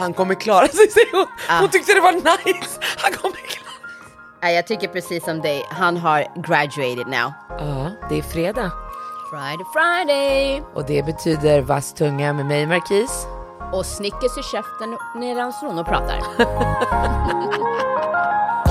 Han kommer klara sig, säger hon. Hon tyckte det var nice. Han kommer klara Nej, jag tycker precis som dig. Han har graduated now. Ja, det är fredag. Friday, Friday. Och det betyder vass tunga med mig, Markis. Och Snickers i käften medan Rono pratar.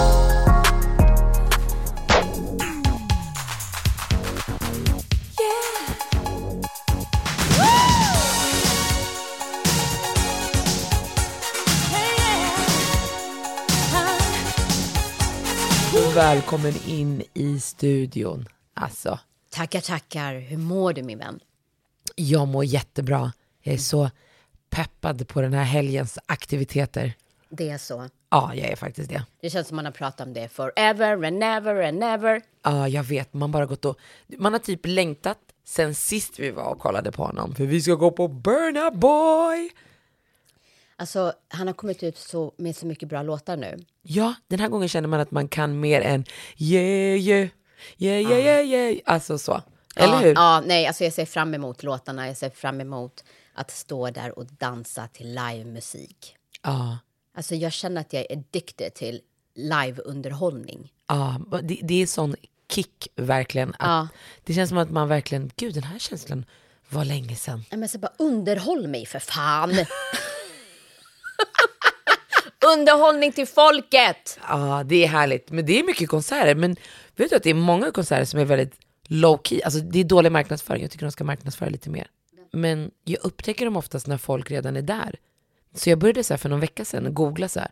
Välkommen in i studion. Alltså, Tackar, tackar. Hur mår du min vän? jag mår jättebra. Jag är så peppad på den här helgens aktiviteter. Det är så. Ja, jag är faktiskt det. Det känns som man har pratat om det forever and never and never. Ja, jag vet. Man bara gått och... Man har typ längtat sen sist vi var och kollade på honom. För vi ska gå på Burna Boy! Alltså, han har kommit ut så, med så mycket bra låtar nu. Ja, den här gången känner man att man kan mer än yeah, yeah, yeah, yeah, yeah, yeah. Alltså så. Eller ja, hur? Ja, nej, alltså jag ser fram emot låtarna. Jag ser fram emot att stå där och dansa till livemusik. Ja. Alltså jag känner att jag är addicted till liveunderhållning. Ja, det, det är sån kick verkligen. Ja. Det känns som att man verkligen, gud den här känslan var länge sedan. Men så bara underhåll mig för fan! Underhållning till folket! Ja, det är härligt. Men det är mycket konserter. Men vet du att det är många konserter som är väldigt low key. Alltså det är dålig marknadsföring. Jag tycker de ska marknadsföra lite mer. Men jag upptäcker dem oftast när folk redan är där. Så jag började så här för någon vecka sedan googla så här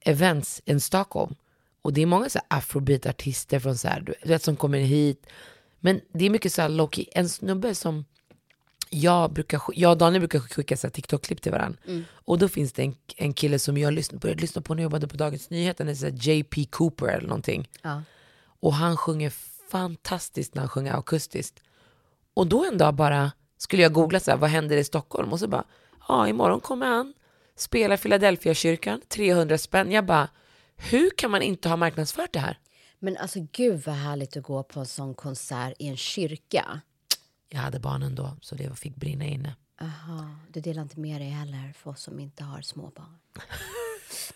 events in Stockholm. Och det är många så här afrobeat-artister från så här, du vet, som kommer hit. Men det är mycket så här low key. En snubbe som jag, brukar, jag och Daniel brukar skicka TikTok-klipp till varandra. Och då finns det en, en kille som jag lyssnade, började lyssna på när jag jobbade på Dagens Nyheter, han är JP Cooper eller någonting. Ja. Och han sjunger fantastiskt när han sjunger akustiskt. Och då en dag bara skulle jag googla så här, vad händer i Stockholm? Och så bara, ja imorgon kommer han, spelar Philadelphia kyrkan 300 spänn. Jag bara, hur kan man inte ha marknadsfört det här? Men alltså gud vad härligt att gå på en sån konsert i en kyrka. Jag hade barnen då, så det fick brinna inne. Aha, du delar inte med dig heller för oss som inte har små barn.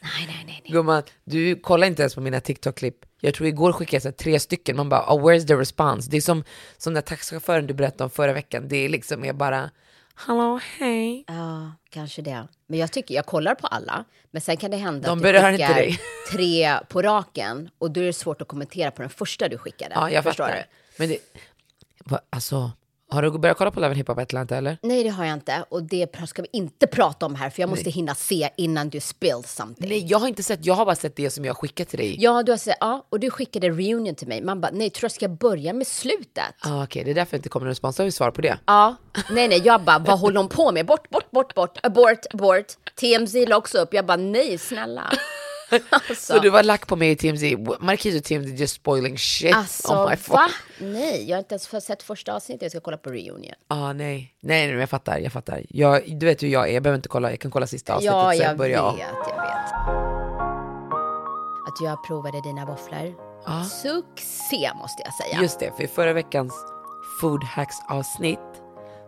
nej, nej, nej. nej. Gumman, du kollar inte ens på mina TikTok-klipp. Jag tror igår skickade jag så tre stycken. Man bara, oh, where's the response? Det är som, som den där taxichauffören du berättade om förra veckan. Det är liksom är bara, hallå, hej. Ja, kanske det. Men jag tycker, jag kollar på alla, men sen kan det hända De att berör du skickar tre på raken och då är det svårt att kommentera på den första du skickade. Ja, jag Förstår fattar. du? Men det, va, alltså, har du börjat kolla på Love and Hip Hop Atlanta eller? Nej, det har jag inte. Och det ska vi inte prata om här, för jag måste hinna se innan du spill something. Nej, jag har inte sett, jag har bara sett det som jag skickat till dig. Ja, du har sett, ja, och du skickade reunion till mig. Man bara, nej, tror jag ska börja med slutet? Ah, Okej, det är därför det inte kommer någon respons. Då har vi svar på det. Ja, nej, nej, jag bara, vad håller hon på med? Bort, bort, bort, bort, abort, abort. TMZ la också upp. Jag bara, nej, snälla. Alltså, Så du var lack på mig i TMZ. Marquis och TMZ just spoiling shit alltså on my phone. va? Nej, jag har inte ens sett första avsnittet. Jag ska kolla på reunion. Ah, nej. nej, nej, jag fattar, jag fattar. Jag, du vet hur jag är, jag behöver inte kolla, jag kan kolla sista avsnittet Ja, jag vet, jag. vet. Att jag provade dina våfflor. Succé måste jag säga. Just det, för i förra veckans food hacks avsnitt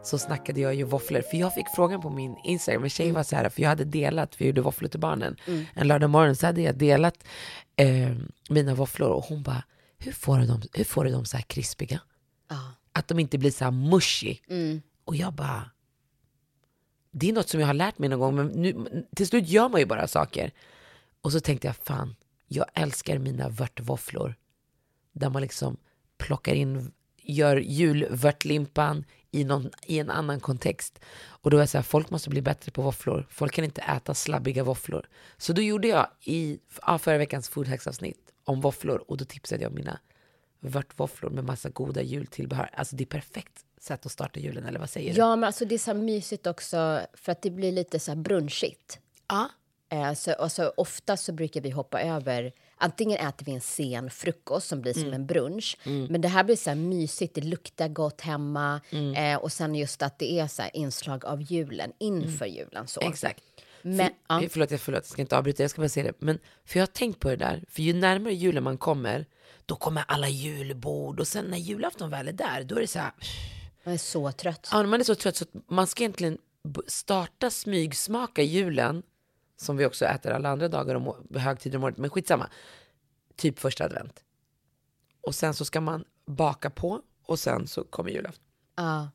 så snackade jag ju våfflor. För jag fick frågan på min Instagram, en tjej var så här, för jag hade delat, för jag gjorde våfflor till barnen. En lördag morgon så hade jag delat eh, mina våfflor och hon bara, hur får du dem, hur får du dem så här krispiga? Ja. Att de inte blir så här mushy. Och jag bara, det är något som jag har lärt mig någon gång, men nu, till slut gör man ju bara saker. Och så tänkte jag, fan, jag älskar mina vörtvåfflor. Där man liksom plockar in, gör julvörtlimpan i, någon, i en annan kontext. Och då var jag så här, folk måste bli bättre på våfflor. Folk kan inte äta slabbiga våfflor. Så då gjorde jag i ja, förra veckans food hacks avsnitt om våfflor och då tipsade jag om mina vörtvåfflor med massa goda jultillbehör. Alltså det är perfekt sätt att starta julen, eller vad säger du? Ja, men alltså det är så mysigt också för att det blir lite så här brunchigt. Ja. Eh, så, och så ofta så brukar vi hoppa över Antingen äter vi en sen frukost som blir som en brunch. Men det här blir så här mysigt, det luktar gott hemma. Eh, och sen just att det är så inslag av julen inför julen. Så. Exakt. Men, för, ja. Förlåt, jag, förlåt, jag ska inte avbryta, jag ska bara säga det. Men, för jag har tänkt på det där, för ju närmare julen man kommer, då kommer alla julbord och sen när julafton väl är där, då är det så här, Man är så trött. ja, man är så trött så att man ska egentligen starta smygsmaka julen, som vi också äter alla andra dagar om å- högtider om året, men skitsamma, typ första advent. Och sen så ska man baka på och sen så kommer julafton. Ja.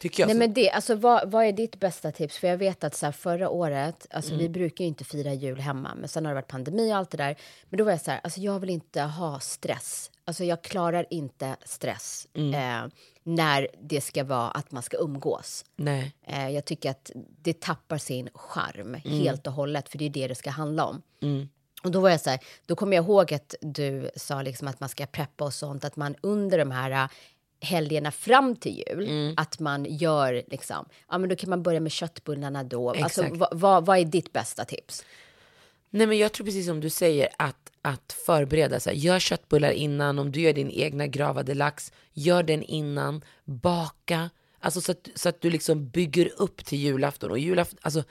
Tycker jag. Nej, så. men det, alltså, vad, vad är ditt bästa tips? För jag vet att så här, förra året, alltså, Mm. vi brukar ju inte fira jul hemma, men sen har det varit pandemi och allt det där. Men då var jag så här, alltså, jag vill inte ha stress. Alltså, jag klarar inte stress Mm. eh, när det ska vara att man ska umgås. Nej. Eh, jag tycker att det tappar sin charm Mm. helt och hållet, för det är det det ska handla om. Och då var jag så här, då kommer jag ihåg att du sa liksom att man ska preppa och sånt, att man under de här äh, helgerna fram till jul, Mm. att man gör liksom, ja men då kan man börja med köttbullarna då. Alltså, Exakt. vad, vad, vad är ditt bästa tips? Nej men jag tror precis som du säger att, att förbereda sig. Gör köttbullar innan, om du gör din egna gravade lax, gör den innan, baka. Alltså så att, så att du liksom bygger upp till julafton. Och julafton, alltså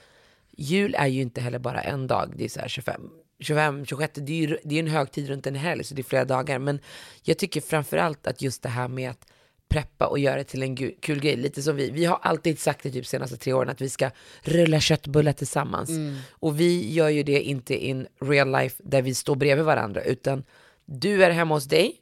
jul är ju inte heller bara en dag, det är så här 25, 25 26, det är ju det är en högtid runt en helg så det är flera dagar. Men jag tycker framför allt att just det här med att preppa och göra det till en kul grej. Lite som vi, vi har alltid sagt det typ senaste tre åren att vi ska rulla köttbullar tillsammans. Och vi gör ju det inte in real life där vi står bredvid varandra utan du är hemma hos dig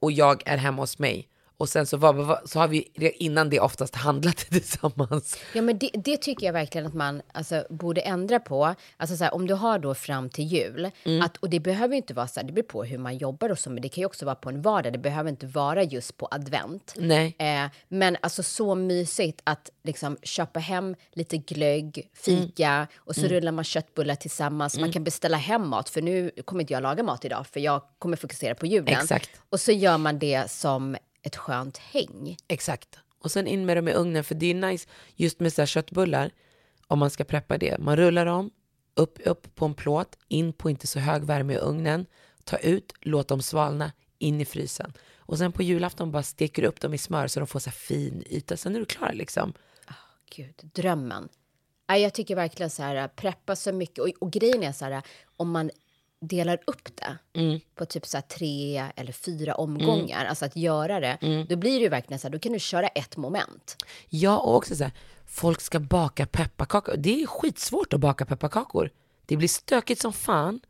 och jag är hemma hos mig. Och sen så, var, så har vi innan det oftast handlat tillsammans. Ja, men det, det tycker jag verkligen att man alltså, borde ändra på. Alltså, så här, om du har då fram till jul, Mm. att, och det behöver inte vara så här, det beror på hur man jobbar och så, men det kan ju också vara på en vardag. Det behöver inte vara just på advent. Nej. Eh, men alltså så mysigt att liksom köpa hem lite glögg, fika och så rullar man köttbullar tillsammans. Man kan beställa hem mat, för nu kommer inte jag laga mat idag, för jag kommer fokusera på julen. Exakt. Och så gör man det som ett skönt häng. Exakt. Och sen in med dem i ugnen, för det är nice just med så här köttbullar, om man ska preppa det. Man rullar dem, upp, upp på en plåt, in på inte så hög värme i ugnen, ta ut, låt dem svalna, in i frysen. Och sen på julafton bara steker du upp dem i smör så de får så fin yta, sen är du klar liksom. Gud, drömmen. Nej, Jag tycker verkligen så här, preppa så mycket. Och, och grejen är så här, om man delar upp det på typ så tre eller fyra omgångar, alltså att göra det, då blir det ju verkligen så här, då kan du köra ett moment. Ja, och också så här, folk ska baka pepparkakor. Det är skitsvårt att baka pepparkakor. Det blir stökigt som fan.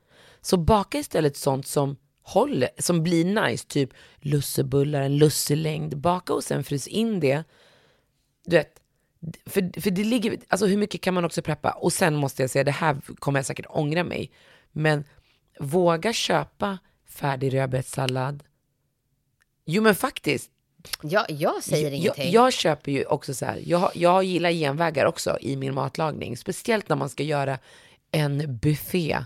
Så baka istället sånt som håller, som blir nice, typ lussebullar, en lusselängd. Baka och sen frys in det. Du vet, för, för det ligger, alltså hur mycket kan man också preppa? Och sen måste jag säga, det här kommer jag säkert ångra mig, men våga köpa färdig rödbetssallad. Jo men faktiskt, Jag, jag säger jag, ingenting. jag köper ju också så här, jag, jag gillar genvägar också i min matlagning. Speciellt när man ska göra en buffé.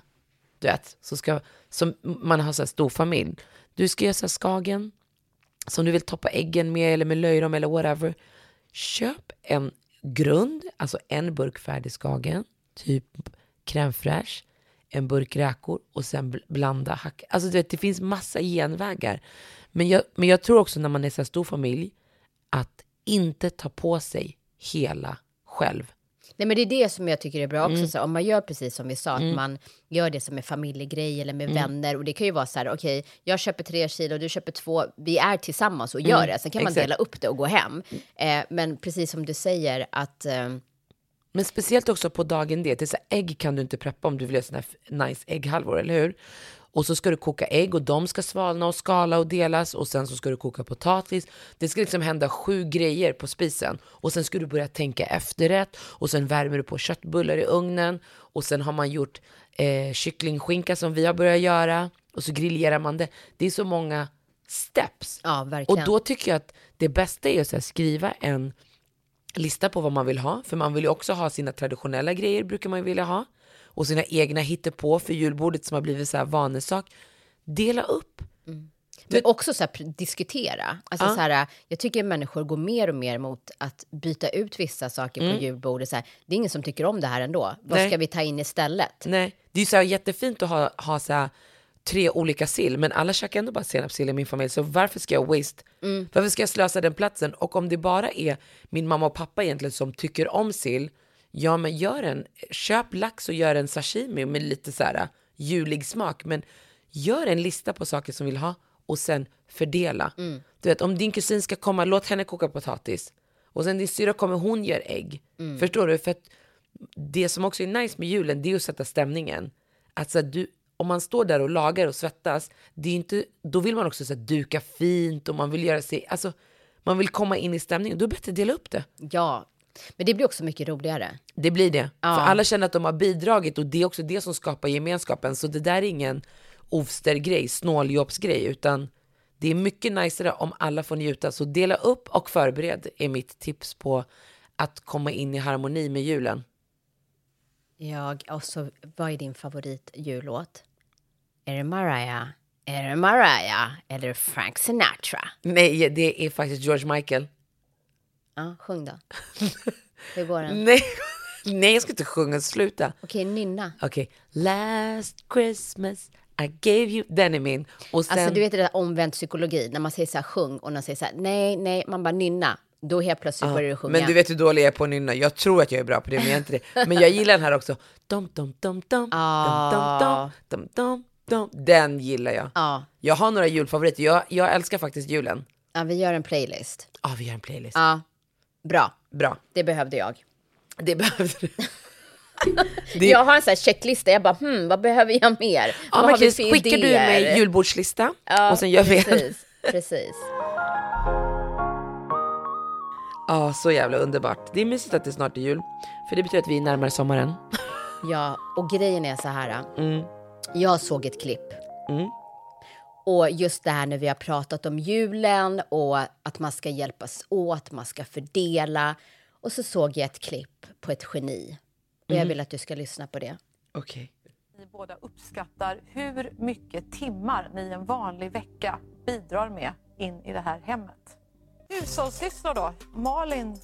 Du vet, så ska, som man har så här stor familj. Du ska göra så här skagen, som du vill toppa äggen med eller med löjrom eller whatever. Köp en grund, alltså en burk färdig skagen, typ crème fraîche, en burk räkor och sen bl- blanda hack. Alltså du vet, det finns massa genvägar. Men jag, men jag tror också när man är så här stor familj, att inte ta på sig hela själv. Nej, men det är det som jag tycker är bra också. Mm. Så om man gör precis som vi sa, att man gör det som en familjegrej eller Mm. med vänner. Och det kan ju vara så här, okej, jag köper tre kilo, du köper två. Vi är tillsammans och gör det. Sen kan man Mm. exakt. dela upp det och gå hem. Eh, men precis som du säger att... Eh, Men speciellt också på dagen det. Till så ägg kan du inte preppa om du vill göra såna här nice ägghalvor, eller hur? Och så ska du koka ägg och de ska svalna och skala och delas och sen så ska du koka potatis. Det ska liksom hända sju grejer på spisen och sen ska du börja tänka efterrätt och sen värmer du på köttbullar i ugnen och sen har man gjort eh, kycklingskinka som vi har börjat göra och så grillerar man det. Det är så många steps. ja. Och då tycker jag att det bästa är att skriva en lista på vad man vill ha. För man vill ju också ha sina traditionella grejer, brukar man ju vilja ha. Och sina egna hittepå för julbordet som har blivit så här vanesak. Dela upp. Men också så här, diskutera. Alltså, så här, jag tycker människor går mer och mer mot att byta ut vissa saker på julbordet. Så här, det är ingen som tycker om det här ändå. Vad Mm. Nej. ska vi ta in istället? Nej, det är ju så här jättefint att ha, ha så här, tre olika sill, men alla käkar ändå bara senapssill i min familj, så varför ska jag waste, varför ska jag slösa den platsen? Och om det bara är min mamma och pappa egentligen som tycker om sill, ja men gör en, köp lax och gör en sashimi med lite så här julig smak, men gör en lista på saker som vill ha och sen fördela. Du vet, om din kusin ska komma, låt henne koka potatis. Och sen din syrra kommer, hon gör ägg. Förstår du? För det som också är nice med julen, det är att sätta stämningen. Att så här, du, om man står där och lagar och svettas, det är inte, då vill man också så här, duka fint och man vill göra sig, alltså man vill komma in i stämningen. Då är det bättre att dela upp det. Ja, men det blir också mycket roligare. Det blir det. För alla känner att de har bidragit och det är också det som skapar gemenskapen. Så det där är ingen ofster-grej, snåljobbsgrej, utan det är mycket najsare om alla får njuta. Så dela upp och förbered är mitt tips på att komma in i harmoni med julen. Jag, och så, vad är din favorit jullåt? Är det Mariah? Är det Mariah? Eller Frank Sinatra? Nej, det är faktiskt George Michael. Ja, sjung då. Hur går den? Nej, nej jag ska inte sjunga, sluta. Okej, nynna. Okej, last Christmas I gave you, den är min. Och sen, Alltså du vet det där omvänd psykologi, när man säger så här sjung och någon säger så här nej, nej, man bara nynna. Då helt plötsligt börjar du sjunga. men du vet hur dålig jag är på att nynna. Jag tror att jag är bra på det, men jag är inte det. Men jag gillar den här också. Dum, dum, dum, dum, Ah. dum, dum, dum, dum, dum. Den gillar jag. Ja. Jag har några julfavoriter. Jag, jag älskar faktiskt julen. ja, vi gör en playlist. Ja, vi gör en playlist. Ja, bra. Bra. Det behövde jag. Det behövde du. Det- Jag har en sån här checklista, jag bara hmm, vad behöver jag mer? Ja, vad men för skickar du idéer? med julbordslista Ja, och sen gör vi en. precis, precis. Ja, så jävla underbart. Det är mysigt att det snart är jul, för det betyder att vi är närmare sommaren. Ja, och grejen är så här. Mm. Jag såg ett klipp. Och just det här när vi har pratat om julen och att man ska hjälpas åt, man ska fördela. Och så såg jag ett klipp på ett geni. Och Mm. jag vill att du ska lyssna på det. Okej. ni båda uppskattar hur mycket timmar ni en vanlig vecka bidrar med in i det här hemmet. Hushållssysslor då? Malin,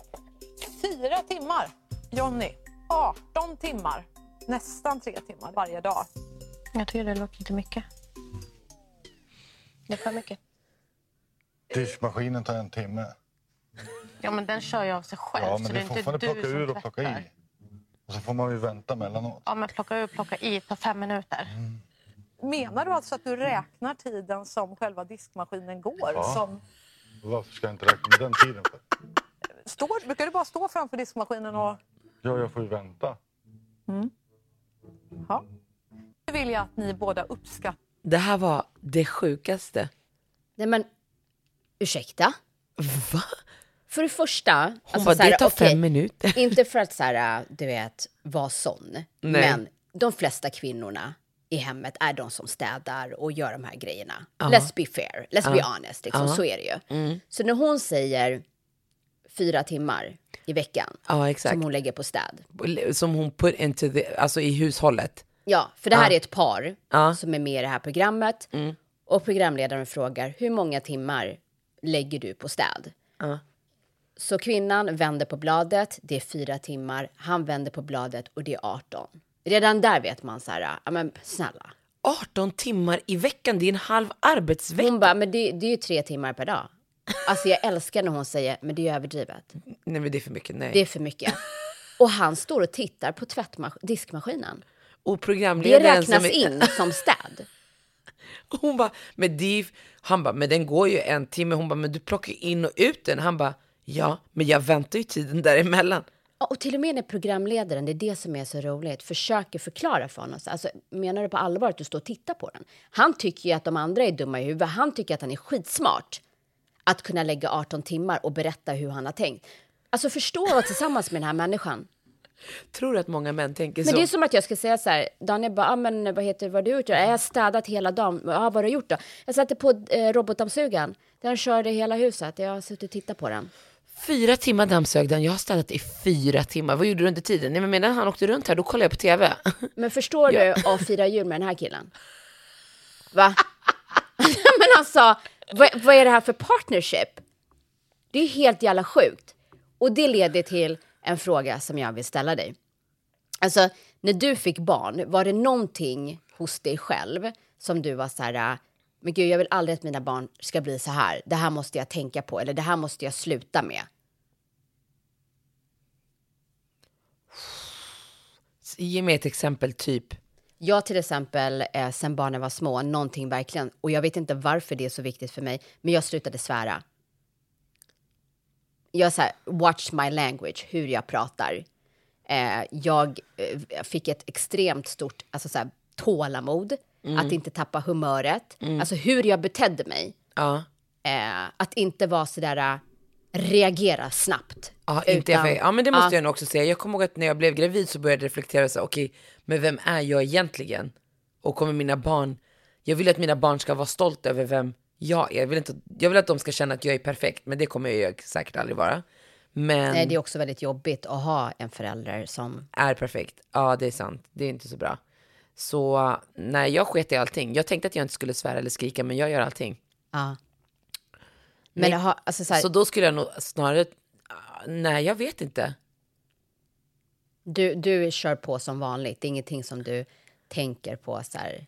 4 timmar. Jonny, 18 timmar. Nästan 3 timmar varje dag. Jag tycker det låter lite mycket. Det är för mycket. Diskmaskinen tar en timme. Ja, men den kör ju av sig själv. Ja, så men det du är fortfarande du plocka ur och plocka i. Och så får man ju vänta mellanåt. Ja, men plocka ur och plocka i på fem minuter. Menar du alltså att du räknar tiden som själva diskmaskinen går? Ja. Som Varför ska jag inte räkna med den tiden för? står, brukar du bara stå framför diskmaskinen och... Ja, jag får ju vänta. Ja. Vill jag att ni båda uppskattar Det här var det sjukaste. Nej men, ursäkta? Va? För det första... Hon bara, så här, det tar okej, fem minuter. Inte för att så här, du vet, vara sån. Nej. Men de flesta kvinnorna i hemmet är de som städar och gör de här grejerna. Let's be fair, let's be honest. Liksom, Så är det ju. Mm. Så när hon säger fyra timmar i veckan som hon lägger på städ. Som hon put into the, alltså i hushållet. Ja, för det här är ett par Ja. som är med i det här programmet. Och programledaren frågar hur många timmar lägger du på städ? Ja. Så kvinnan vänder på bladet, det är fyra timmar. Han vänder på bladet och det är 18. Redan där vet man så här, ja men snälla. 18 timmar i veckan, det är en halv arbetsvecka. Hon bara, men det, det är ju tre timmar per dag. Alltså jag älskar när hon säger, men det är överdrivet. Nej men det är för mycket, nej. Det är för mycket. Och han står och tittar på diskmaskinen. Och Det programledaren räknas som är, in som städ. Hon bara, men det han bara, men den går ju en timme. Hon bara, men du plockar in och ut den. Han bara, ja, men jag väntar ju tiden däremellan. Ja, Och till och med när programledaren, det är det som är så roligt, försöker förklara för honom. Alltså, menar du på allvar att du står och tittar på den? Han tycker ju att de andra är dumma i huvudet. Han tycker att han är skitsmart. Att kunna lägga 18 timmar och berätta hur han har tänkt. Alltså förstå att vara tillsammans med den här människan. Tror du att många män tänker Men så? det är som att jag ska säga så här, Daniel bara, ah, men vad heter vad har du gjort? Jag har städat hela dagen. Ja, vad har du gjort då? Jag satte på eh, robotdammsugaren. Den körde hela huset. Jag har suttit och tittat på den. Fyra timmar dammsög den. Jag har städat i fyra timmar. Vad gjorde du under tiden? Nej, men medan han åkte runt här, då kollade jag på tv. Men förstår du att fira jul med den här killen? Va? men alltså, vad, vad är det här för partnership? Det är helt jävla sjukt. Och det leder till en fråga som jag vill ställa dig. Alltså, när du fick barn, var det någonting hos dig själv som du var så här, men gud, jag vill aldrig att mina barn ska bli så här. Det här måste jag tänka på, eller det här måste jag sluta med. Ge mig ett exempel, typ. Jag till exempel, eh, sen barnen var små, någonting verkligen, och jag vet inte varför det är så viktigt för mig, men jag slutade svära. Jag så här, watch my language, hur jag pratar. Eh, jag eh, fick ett extremt stort alltså så här, tålamod, att inte tappa humöret, alltså hur jag betedde mig. Ja. Eh, att inte vara så där, eh, reagera snabbt. Ja, inte Utan- ja men det måste Ja. jag nog också säga. Jag kommer ihåg att när jag blev gravid så började jag reflektera så okej, men vem är jag egentligen? Och kommer mina barn, jag vill att mina barn ska vara stolta över vem är. Jag vill, inte, jag vill att de ska känna att jag är perfekt, men det kommer jag säkert aldrig vara. Men Nej, det är också väldigt jobbigt att ha en förälder som... är perfekt. Ja, det är sant. Det är inte så bra. Så nej, jag sket i allting. Jag tänkte att jag inte skulle svära eller skrika, men jag gör allting. Ja. Men Nej. har, alltså så här, Så då skulle jag nog snarare, nej jag vet inte. du, du kör på som vanligt, det är ingenting som du tänker på så här...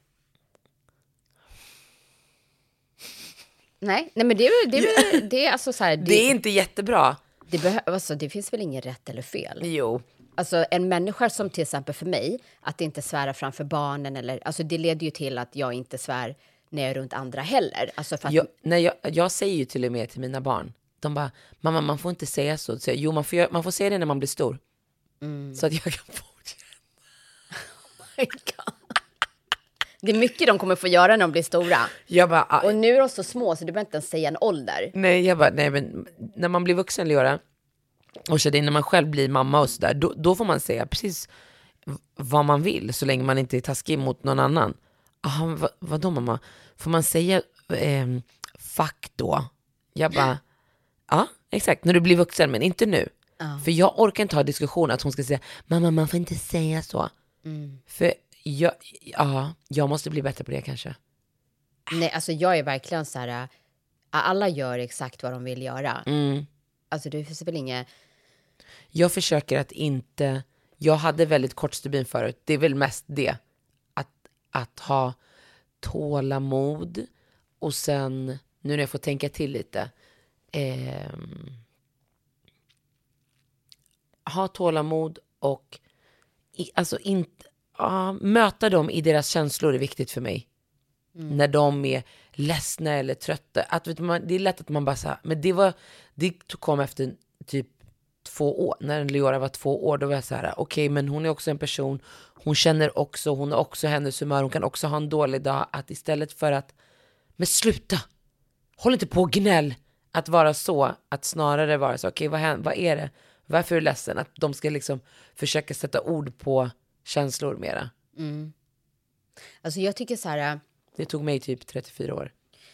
Nej, nej men det är det är, det är alltså så här... Det, Det är inte jättebra. det, behö, alltså, det finns väl inget rätt eller fel? Jo, Alltså en människa som till exempel för mig, att inte svära framför barnen eller, alltså det leder ju till att jag inte svär när jag är runt andra heller. Alltså för att, Jag, nej, jag, jag säger ju till och med till mina barn, de bara, mamma man får inte säga så. så jag, jo man får, man får säga det när man blir stor. Mm. Så att jag kan fortsätta. Det är mycket de kommer få göra när de blir stora. Jag bara, ah, Och nu är de så små så du behöver inte ens säga en ålder. nej, jag bara, nej men när man blir vuxen Leora, och så det är när man själv blir mamma och sådär, då, då får man säga precis vad man vill så länge man inte är taskig mot någon annan. Aha, vad, vadå mamma? Får man säga ehm, fuck då? Jag bara, ja exakt, när du blir vuxen men inte nu. För jag orkar inte ha diskussion att hon ska säga, mamma man får inte säga så. För jag, ja, jag måste bli bättre på det kanske. Nej, alltså jag är verkligen så här, äh, alla gör exakt vad de vill göra. Mm. Alltså det finns väl inget, Jag försöker att inte, jag hade väldigt kort stubin förut, det är väl mest det. Att, att ha tålamod och sen, nu när jag får tänka till lite, ehm, ha tålamod och i, alltså inte, ja, möta dem i deras känslor är viktigt för mig. När de är ledsna eller trötta. Att, vet man, det är lätt att man bara så här, men det var, det kom efter typ två år, när Leora var två år, då var jag så här, okej men hon är också en person, hon känner också, hon har också hennes humör, hon kan också ha en dålig dag, att istället för att, men sluta, håll inte på och gnäll, att vara så, att snarare vara så, okej vad, hän- vad är det, varför är du ledsen, att de ska liksom försöka sätta ord på känslor mera. alltså jag tycker så här, äh, Det tog mig typ 34 år.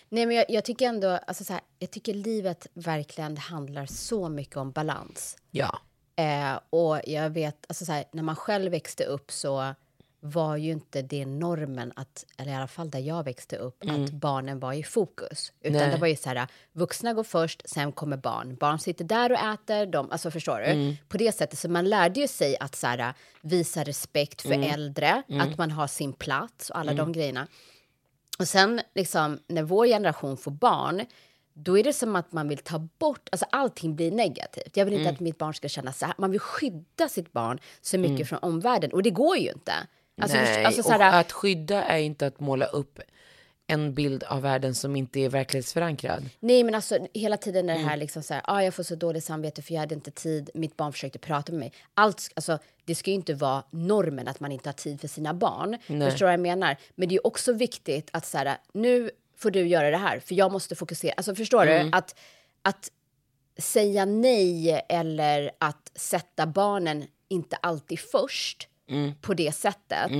nej men jag, jag tycker ändå, alltså så här, jag tycker livet verkligen handlar så mycket om balans. Ja. Eh, och jag vet, alltså så här, när man själv växte upp så var ju inte det normen att, eller i alla fall där jag växte upp, att barnen var i fokus. Utan Nej. det var ju så här, vuxna går först, sen kommer barn. Barn sitter där och äter, de, alltså förstår du? På det sättet, så man lärde ju sig att så här, visa respekt för äldre, att man har sin plats och alla de grejerna. Och sen liksom när vår generation får barn, då är det som att man vill ta bort, alltså allting blir negativt. Jag vill inte att mitt barn ska känna så här, man vill skydda sitt barn så mycket från omvärlden och det går ju inte. Alltså, Nej, alltså, så och att skydda är inte att måla upp en bild av världen som inte är verklighetsförankrad. nej men alltså hela tiden är det här liksom så här, ah, jag får så dåligt samvete för jag hade inte tid, mitt barn försökte prata med mig. Allt, alltså det ska ju inte vara normen att man inte har tid för sina barn. Nej. Förstår du vad jag menar? Men det är också viktigt att så här, nu får du göra det här för jag måste fokusera. Alltså förstår du? Att, att säga nej eller att sätta barnen inte alltid först på det sättet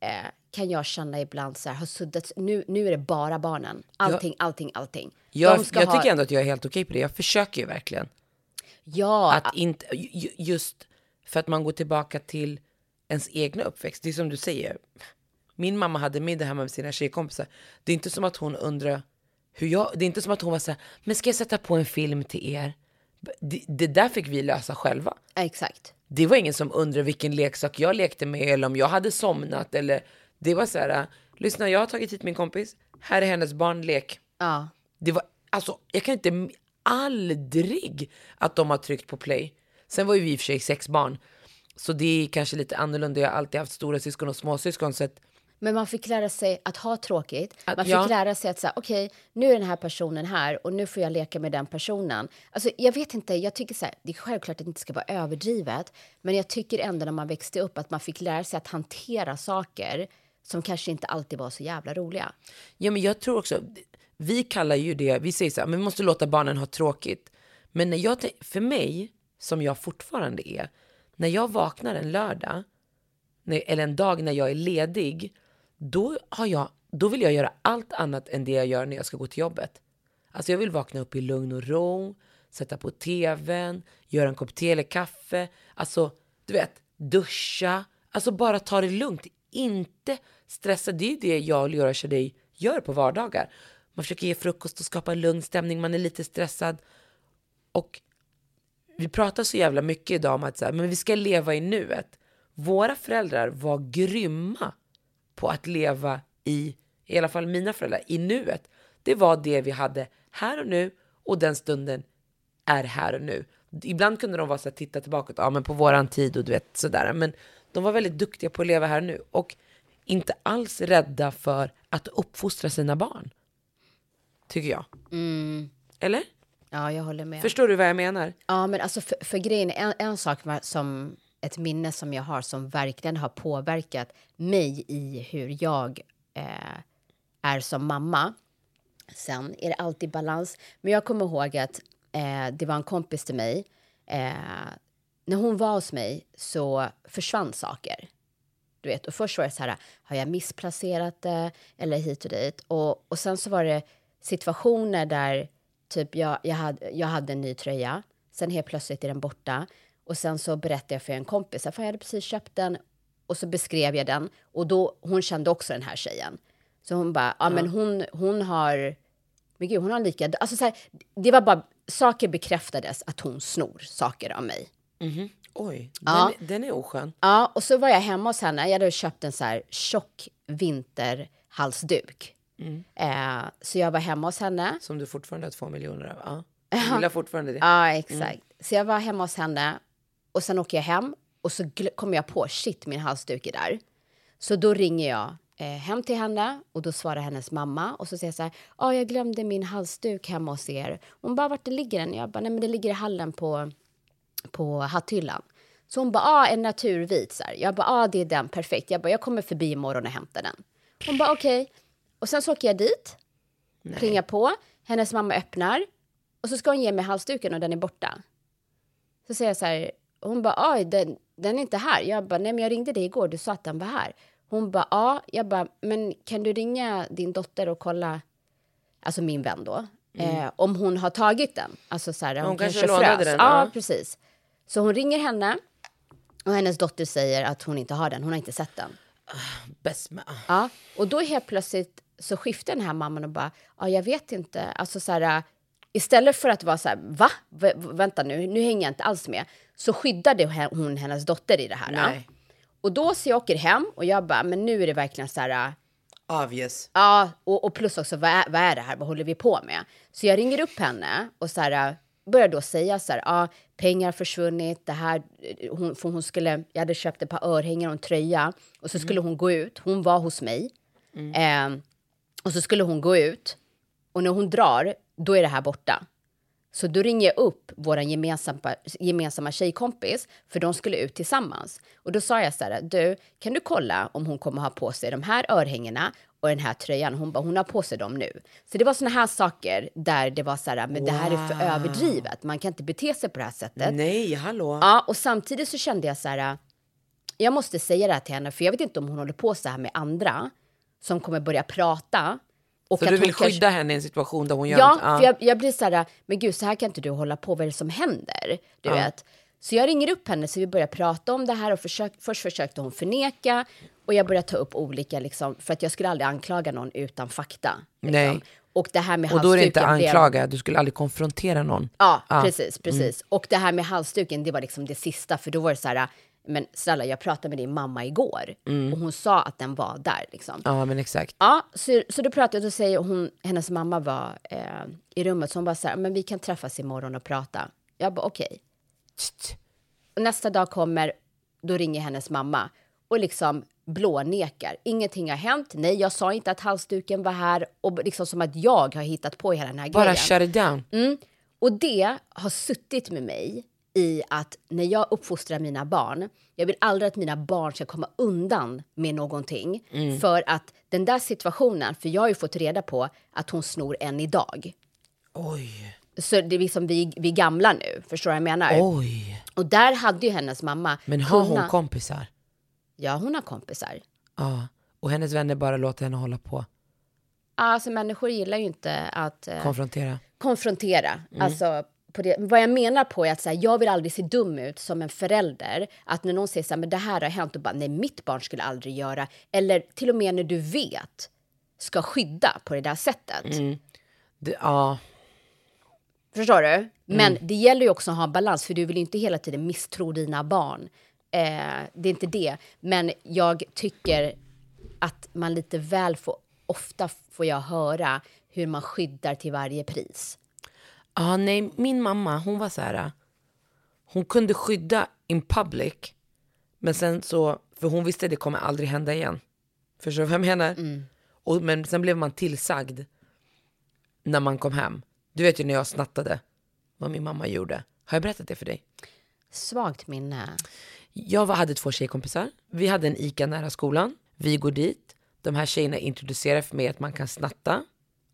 eh, kan jag känna ibland så här, har suddats, nu, nu är det bara barnen. Allting, allting, allting. Jag, jag ha- tycker ändå att jag är helt okej på det. Jag försöker ju verkligen. Ja, Att inte, ju- ju- just för att man går tillbaka till ens egna uppväxt. Det är som du säger. Min mamma hade middag hemma med sina tjejkompisar. Det är inte som att hon undrar hur jag, det är inte som att hon var så här, men ska jag sätta på en film till er? Det, det där fick vi lösa själva. Exakt. Det var ingen som undrade vilken leksak jag lekte med eller om jag hade somnat eller det var så här, lyssna jag har tagit hit min kompis, här är hennes barnlek. Ja. Det var, alltså jag kan inte, aldrig att de har tryckt på play. Sen var ju vi i och för sig sex barn, så det är kanske lite annorlunda. Jag har alltid haft stora syskon och småsyskon så att Men man fick lära sig att ha tråkigt. Att- Man fick ja. lära sig att säga, okej, nu är den här personen här och nu får jag leka med den personen. Alltså, jag vet inte, jag tycker så här, det är självklart att det inte ska vara överdrivet, men jag tycker ändå när man växte upp att man fick lära sig att hantera saker som kanske inte alltid var så jävla roliga. Ja, men jag tror också, vi kallar ju det, vi säger så här, men vi måste låta barnen ha tråkigt. Men när jag, för mig, som jag fortfarande är, när jag vaknar en lördag, eller en dag när jag är ledig, då, har jag, då vill jag göra allt annat än det jag gör när jag ska gå till jobbet. Alltså jag vill vakna upp i lugn och ro, sätta på tvn, göra en kopp te eller kaffe, alltså du vet, duscha, alltså bara ta det lugnt, inte stressa. Det är ju det jag och Leora Shadej gör på vardagar. Man försöker ge frukost och skapa en lugn stämning, man är lite stressad. Och vi pratar så jävla mycket idag om att så här, men vi ska leva i nuet. Våra föräldrar var grymma på att leva i, i alla fall mina föräldrar, i nuet. Det var det vi hade här och nu och den stunden är här och nu. Ibland kunde de vara så här, titta tillbaka, ja men på våran tid och du vet sådär. Men de var väldigt duktiga på att leva här och nu och inte alls rädda för att uppfostra sina barn. Tycker jag. Eller? Ja, jag håller med. Förstår du vad jag menar? Ja, men alltså för, för grejen, en, en sak som ett minne som jag har som verkligen har påverkat mig i hur jag eh, är som mamma. Sen är det alltid balans. Men jag kommer ihåg att eh, det var en kompis till mig. Eh, när hon var hos mig så försvann saker. Du vet, och först var det så här, har jag missplacerat det eller hit och dit? Och, och sen så var det situationer där typ jag, jag, hade, jag hade en ny tröja, sen helt plötsligt är den borta. Och sen så berättade jag för en kompis att jag hade precis köpt den och så beskrev jag den och då, hon kände också den här tjejen. Så hon bara, ja men hon, hon har, men gud hon har lika, alltså så här, det var bara, saker bekräftades att hon snor saker av mig. Oj, Ja. den, den är oskön. Ja, och så var jag hemma hos henne. Jag hade köpt en så här tjock vinterhalsduk. Eh, så jag var hemma hos henne. Som du fortfarande har två miljoner av. Ja. Jag gillar fortfarande det. Ja, exakt. Så jag var hemma hos henne och sen åker jag hem och så kommer jag på shit, min halsduk är där. Så då ringer jag eh, hem till henne och då svarar hennes mamma och så säger jag så här, ja, jag glömde min halsduk hemma hos er. Hon bara, vart det ligger den? Jag bara, nej men det ligger i hallen på, på hatthyllan. Så hon bara, ah, en naturvit. Så här. Jag bara, ah, det är den, perfekt. Jag bara, jag kommer förbi imorgon och hämtar den. Hon bara, okej. Och sen så åker jag dit, plingar på, hennes mamma öppnar och så ska hon ge mig halsduken och den är borta. Så säger jag så här, hon bara, oj, den, den är inte här. Jag bara, nej men jag ringde dig igår, du sa att den var här. Hon bara, ja. Jag bara, men kan du ringa din dotter och kolla, alltså min vän då, eh, om hon har tagit den? Alltså så här, hon, Mm. Hon kanske kanske, frös. den, Ja, ja. precis. Så hon ringer henne och hennes dotter säger att hon inte har den, hon har inte sett den. Bäst med. Ja, och då helt plötsligt så skiftar den här mamman och bara, ja, jag vet inte. Alltså så här, istället för att vara så här, va? V vänta nu, nu hänger jag inte alls med. Så skyddade hon hennes dotter i det här. Nej. Och då så jag åker hem och jag bara, men nu är det verkligen så här, Obvious. ja, och, och plus också, vad är, vad är det här, vad håller vi på med? Så jag ringer upp henne och så här, börjar då säga så här, ja, pengar har försvunnit, det här, hon, för hon skulle, jag hade köpt ett par örhängen och en tröja och så skulle hon gå ut, hon var hos mig. Eh, och så skulle hon gå ut och när hon drar, då är det här borta. Så då ringer jag upp vår gemensamma, gemensamma tjejkompis, för de skulle ut tillsammans. Och då sa jag så här, du, kan du kolla om hon kommer ha på sig de här örhängena och den här tröjan? Hon bara, hon har på sig dem nu. Så det var såna här saker där det var så här, men det här är för överdrivet. Man kan inte bete sig på det här sättet. Nej, hallå. Ja, och samtidigt så kände jag så här, jag måste säga det här till henne, för jag vet inte om hon håller på så här med andra som kommer börja prata. Och Så du vill kanske- skydda henne i en situation där hon gör Ja, något? för jag, jag blir så här, men gud, så här kan inte du hålla på, vad är det som händer? Du vet. Så jag ringer upp henne så vi börjar prata om det här och försök, först försökte hon förneka och jag började ta upp olika, liksom, för att jag skulle aldrig anklaga någon utan fakta. Liksom. Nej. Och det här med Och då är det inte anklaga, du skulle aldrig konfrontera någon. Ja, Ja. precis, precis. Och det här med halsduken, det var liksom det sista, för då var det så här, men snälla, jag pratade med din mamma igår och hon sa att den var där liksom. Ja men exakt. Ja, så, så då pratade jag och säger hon, hennes mamma var eh, i rummet, så hon bara så här, men vi kan träffas imorgon och prata. Jag bara okej. Och nästa dag kommer, då ringer hennes mamma och liksom blånekar. Ingenting har hänt. Nej, jag sa inte att halsduken var här och liksom som att jag har hittat på hela den här Bara grejen. shut it down. Mm. Och det har suttit med mig i att när jag uppfostrar mina barn, jag vill aldrig att mina barn ska komma undan med någonting. För att den där situationen, för jag har ju fått reda på att hon snor än idag. Oj, Så det är liksom vi, vi är gamla nu, förstår du vad jag menar? oj. Och där hade ju hennes mamma Men har hon kunnat- kompisar? Ja, hon har kompisar. Ja. Och hennes vänner bara låter henne hålla på. Alltså människor gillar ju inte att eh, Konfrontera. konfrontera. Alltså, på det. Vad jag menar på är att så här, jag vill aldrig se dum ut som en förälder. Att när någon säger så här, men det här har hänt och bara nej, mitt barn skulle aldrig göra. Eller till och med när du vet ska skydda på det där sättet. Det, ja, Förstår du? Men det gäller ju också att ha balans, för du vill inte hela tiden misstro dina barn. Eh, det är inte det. Men jag tycker att man lite väl får, ofta får jag höra hur man skyddar till varje pris. Ja, nej, min mamma, hon var så här. Hon kunde skydda in public, men sen så, för hon visste det kommer aldrig hända igen. Förstår du vad jag menar? Och, men sen blev man tillsagd när man kom hem. Du vet ju när jag snattade, vad min mamma gjorde. Har jag berättat det för dig? Svagt minne. Jag var, hade två tjejkompisar. Vi hade en ICA nära skolan. Vi går dit. De här tjejerna introducerar för mig att man kan snatta.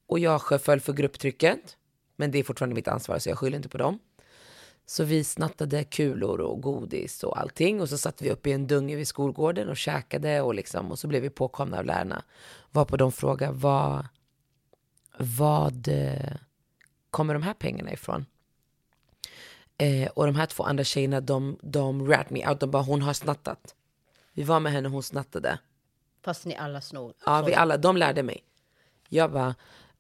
Och jag föll för grupptrycket. Men det är fortfarande mitt ansvar så jag skyller inte på dem. Så vi snattade kulor och godis och allting. Och så satt vi uppe i en dunge vid skolgården och käkade och liksom. Och så blev vi påkomna av lärarna. Varpå de frågade vad, vad kommer de här pengarna ifrån? Eh, och de här två andra tjejerna, de, de rat me out. De bara, hon har snattat. Vi var med henne, hon snattade. Fast ni alla snor. Ja, vi alla, de lärde mig. Jag bara,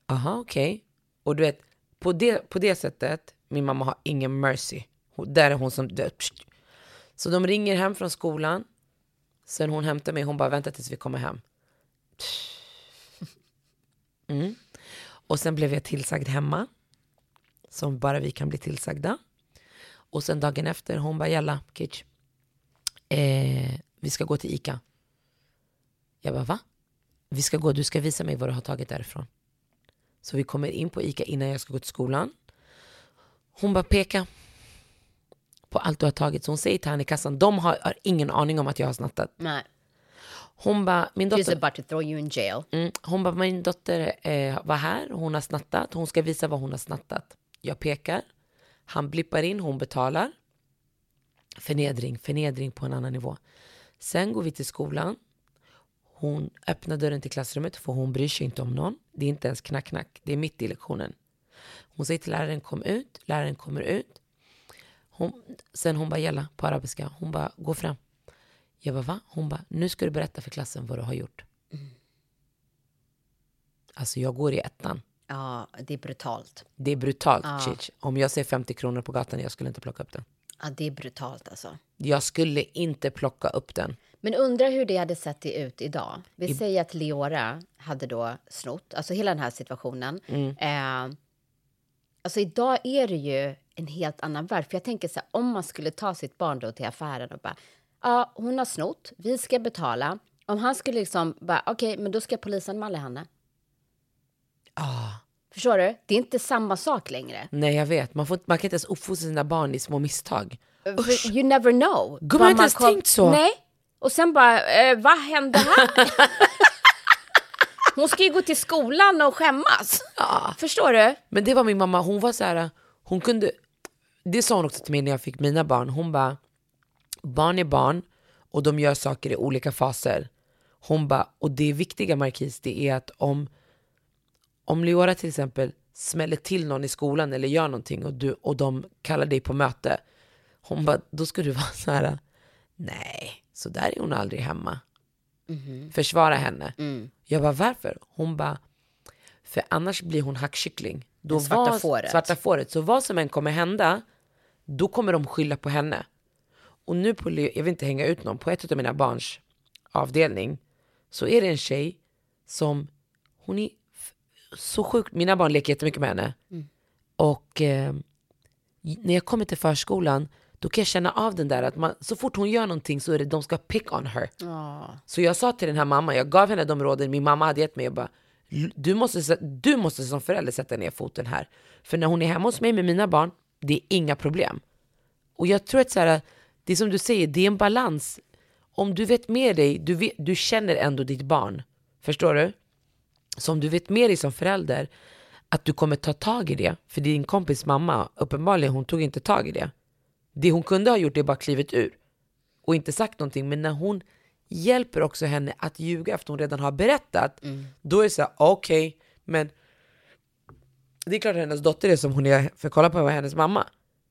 aha okej. Och du vet, på det, på det sättet, min mamma har ingen mercy. Hon, där är hon som. Så de ringer hem från skolan. Sen hon hämtar mig, hon bara vänta tills vi kommer hem. Mm. Och sen blev jag tillsagd hemma. Som bara vi kan bli tillsagda. Och sen dagen efter, hon bara jalla kitsch. Eh, vi ska gå till Ica. Jag bara va? Vi ska gå, du ska visa mig vad du har tagit därifrån. Så vi kommer in på Ica innan jag ska gå till skolan. Hon bara peka på allt du har tagit. Så hon säger till han i kassan, de har, har ingen aning om att jag har snattat. Nej. Hon bara, min She's dotter, about to throw you in jail. mm, hon bara, min dotter eh, var här, hon har snattat, hon ska visa vad hon har snattat. Jag pekar, han blippar in, hon betalar. Förnedring, förnedring på en annan nivå. Sen går vi till skolan. Hon öppnar dörren till klassrummet för hon bryr sig inte om någon. Det är inte ens knack knack, det är mitt i lektionen. Hon säger till läraren kom ut, läraren kommer ut. Hon, sen hon bara gälla på arabiska, hon bara gå fram. Jag bara va? Hon bara nu ska du berätta för klassen vad du har gjort. Alltså jag går i ettan. Ja, det är brutalt. Det är brutalt, Chich. Om jag ser 50 kronor på gatan, jag skulle inte plocka upp den. Ja, det är brutalt alltså. Jag skulle inte plocka upp den. Men undrar hur det hade sett ut idag. Vi säger att Leora hade då snott, alltså hela den här situationen. Eh, alltså idag är det ju en helt annan värld. För jag tänker så här, om man skulle ta sitt barn då till affären och bara, ja, hon har snott, vi ska betala. Om han skulle liksom bara, okej, men då ska polisen anmäla henne. Ah. Förstår du? Det är inte samma sak längre. Nej, jag vet. Man, får, man kan inte ens uppfostra sina barn i små misstag. För You never know. Gumman, jag har inte man ens tänkt så. Nej. Och sen bara, eh, vad hände här? Hon ska ju gå till skolan och skämmas. Förstår du? Men det var min mamma, hon var så här, hon kunde, det sa hon också till mig när jag fick mina barn. Hon bara, barn är barn och de gör saker i olika faser. Hon bara, och det viktiga Marquis, det är att om, om Leora till exempel smäller till någon i skolan eller gör någonting och, du, och de kallar dig på möte. Hon bara, då ska du vara så här, nej, så där är hon aldrig hemma. Försvara henne. Jag bara, varför? Hon bara, För annars blir hon hackkyckling. Då svarta vad- fåret. Svarta fåret. Så vad som än kommer hända, då kommer de skylla på henne. Och nu på, jag vill inte hänga ut någon, på ett av mina barns avdelning så är det en tjej som, hon är så sjukt, mina barn leker jättemycket med henne. Och eh, när jag kommer till förskolan, då kan jag känna av den där att man, så fort hon gör någonting så är det de ska pick on her. Så jag sa till den här mamman, jag gav henne de råden min mamma hade gett mig. Jag bara, du måste, du måste som förälder sätta ner foten här. För när hon är hemma hos mig med mina barn, det är inga problem. Och jag tror att så här, det är som du säger, det är en balans. Om du vet med dig, du, vet, du känner ändå ditt barn. Förstår du? Så om du vet med dig som förälder att du kommer ta tag i det, för din kompis mamma, uppenbarligen hon tog inte tag i det. Det hon kunde ha gjort är bara klivit ur och inte sagt någonting. Men när hon hjälper också henne att ljuga efter hon redan har berättat, då är det så här, okej, men det är klart att hennes dotter är som hon är, för kolla på hennes mamma.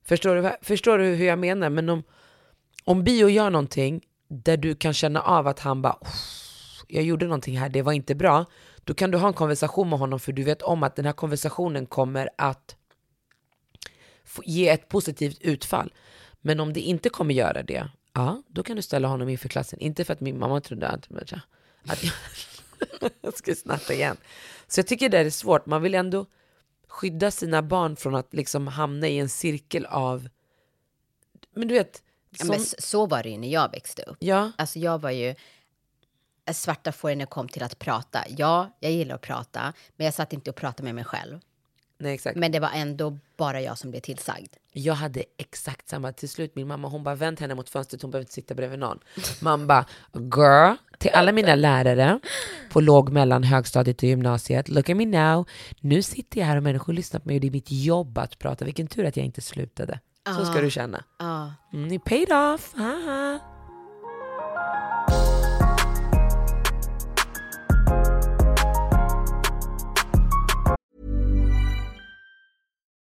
Förstår du, vad- förstår du hur jag menar? Men om, om Bio gör någonting där du kan känna av att han bara, "Uff, jag gjorde någonting här, det var inte bra. Då kan du ha en konversation med honom för du vet om att den här konversationen kommer att ge ett positivt utfall. Men om det inte kommer göra det, ja, då kan du ställa honom inför klassen. Inte för att min mamma trodde att, att jag, jag skulle snatta igen. Så jag tycker det är svårt. Man vill ändå skydda sina barn från att liksom hamna i en cirkel av, men du vet, Ja, som, men s- så var det ju när jag växte upp. ja, Alltså jag var ju svarta fåren kom till att prata. Ja, jag gillar att prata, men jag satt inte och pratade med mig själv. Nej exakt. Men det var ändå bara jag som blev tillsagd. Jag hade exakt samma till slut. Min mamma hon bara vänt henne mot fönstret, hon behöver inte sitta bredvid någon. Man bara girl, till alla mina lärare på låg, mellan, högstadiet och gymnasiet. Look at me now. Nu sitter jag här och människor lyssnar på mig och det är mitt jobb att prata. Vilken tur att jag inte slutade. Så ska du känna. Ja. Mm, paid off. Haha.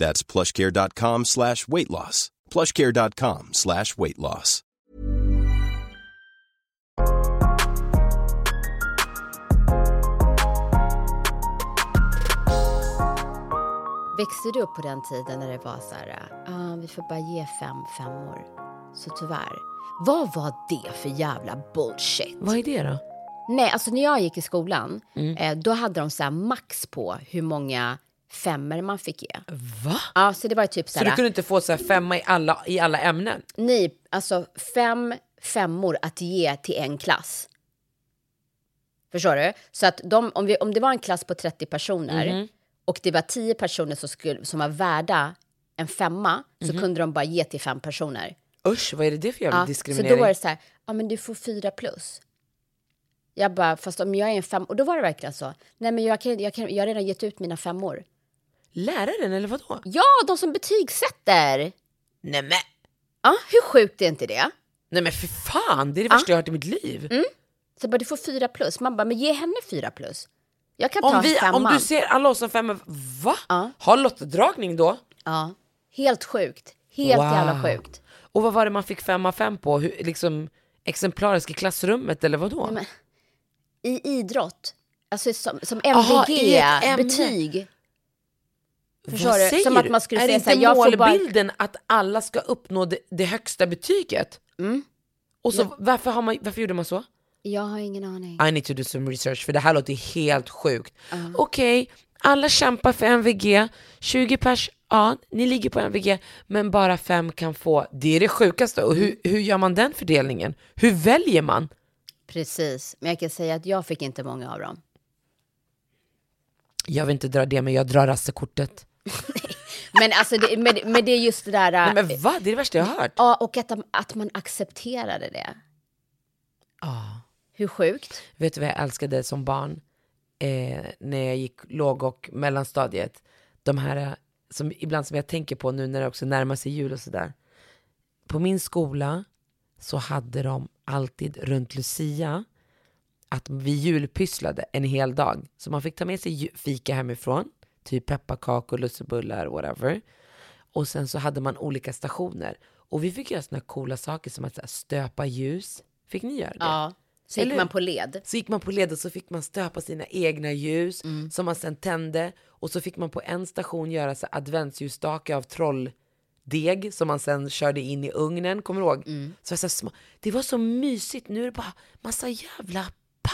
That's plushcare.com slash weight loss. plushcare.com slash weight loss. Växte du upp på den tiden när det var så här, ah, vi får bara ge fem femmor? Så tyvärr. Vad var det för jävla bullshit? Vad är det då? Nej, alltså när jag gick i skolan, Mm. eh, då hade de så här max på hur många femmer man fick ge. Va? Ja, så det var typ så Så du kunde inte få så här femma i alla, i alla ämnen? nej, alltså fem femmor att ge till en klass. Förstår du? Så att de, om, vi, om det var en klass på 30 personer Mhm. och det var 10 personer som, skulle, som var värda en femma så Mhm. kunde de bara ge till fem personer. Usch, vad är det det för jävla Ja, så diskriminering? då var det så här, ja men du får fyra plus. Jag bara, fast om jag är en fem, och då var det verkligen så. Nej men jag, kan, jag, kan, jag har redan gett ut mina femmor. Läraren eller vadå? Ja, de som betygsätter! Nej men, Ja, hur sjukt är inte det? nej men för fan, det är det värsta jag har hört i mitt liv. Mm. Så bara, du får fyra plus. Man bara, men ge henne fyra plus. Jag kan ta Om, vi, femman. om du ser alla oss som femmor, va? Ja. Har lottdragning då? Ja, helt sjukt. Helt Wow. jävla sjukt. Och vad var det man fick femma fem på? Hur, liksom exemplarisk i klassrummet eller vadå? Nej, men, I idrott, alltså som, som Aha, i Vad Förstår säger Som att man skulle är säga inte så här, jag får bara- målbilden att alla ska uppnå det, det högsta betyget? Mm. Och så varför, har man, varför gjorde man så? Jag har ingen aning. I need to do some research för det här låter helt sjukt. Okej, alla kämpar för MVG, 20 pers ja, ni ligger på MVG, men bara fem kan få. Det är det sjukaste. Och hur, hur gör man den fördelningen? Hur väljer man? Precis, men jag kan säga att jag fick inte många av dem. Jag vill inte dra det, men jag drar rassekortet. Men alltså, det, men, men det är just det där... Nej, men vad? Det är det värsta jag har hört. Ja, och att, att man accepterade det. Ja. Hur sjukt? Vet du vad jag älskade som barn? Eh, när jag gick låg och mellanstadiet. De här, eh, som ibland som jag tänker på nu när det också närmar sig jul och sådär. På min skola så hade de alltid runt Lucia att vi julpysslade en hel dag. Så man fick ta med sig fika hemifrån, typ pepparkakor, lussebullar, whatever. Och sen så hade man olika stationer. Och vi fick göra såna coola saker som att här, stöpa ljus. Fick ni göra det? Ja. Så gick man på led. Så gick man på led och så fick man stöpa sina egna ljus Mm. som man sen tände. Och så fick man på en station göra så adventsljusstake av trolldeg som man sen körde in i ugnen. Kommer du ihåg? Mm. Så så små. Det var så mysigt. Nu är det bara massa jävla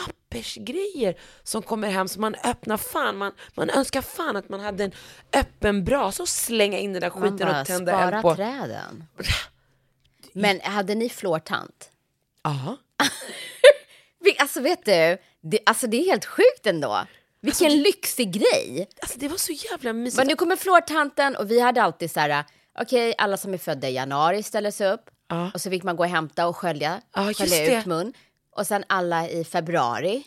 pappersgrejer som kommer hem så man öppnar fan. Man, man önskar fan att man hade en öppen brasa och slänga in den där skiten bara och tända eld på. träden. Men hade ni flårtant? Ja. Alltså vet du, det, alltså det är helt sjukt ändå. Vilken lyxig grej. Alltså det var så jävla mysigt. Men nu kommer flårtanten och vi hade alltid så här, okej alla som är födda i januari ställer sig upp. Ja. Och så fick man gå och hämta och skölja, Ja, just skölja ut mun. Och sen alla i februari.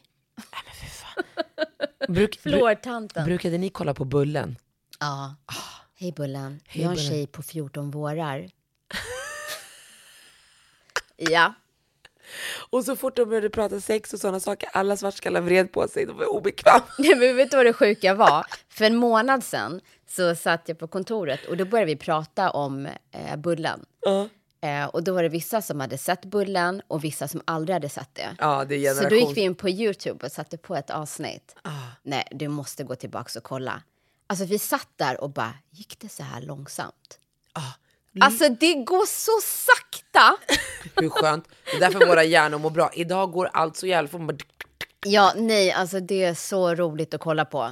Bruk, bru, Flårtanten. brukade ni kolla på Bullen? Ja. Hej Bullen, Hej, jag har en tjej på 14 vårar. ja. Och så fort de började prata sex och sådana saker, alla svartskallar vred på sig, de var obekväma. Nej, men vet du vad det sjuka var? För en månad sedan så satt jag på kontoret och då började vi prata om eh, Bullen. Eh, och då var det vissa som hade sett Bullen och vissa som aldrig hade sett det. Ja, det är Så då gick vi in på Youtube och satte på ett avsnitt. Nej, du måste gå tillbaka och kolla. Alltså vi satt där och bara, gick det så här långsamt? Alltså det går så sakta! Hur skönt. Det är därför våra hjärnor mår bra. Idag går allt så jävla fort. Bara- Ja, nej, alltså det är så roligt att kolla på.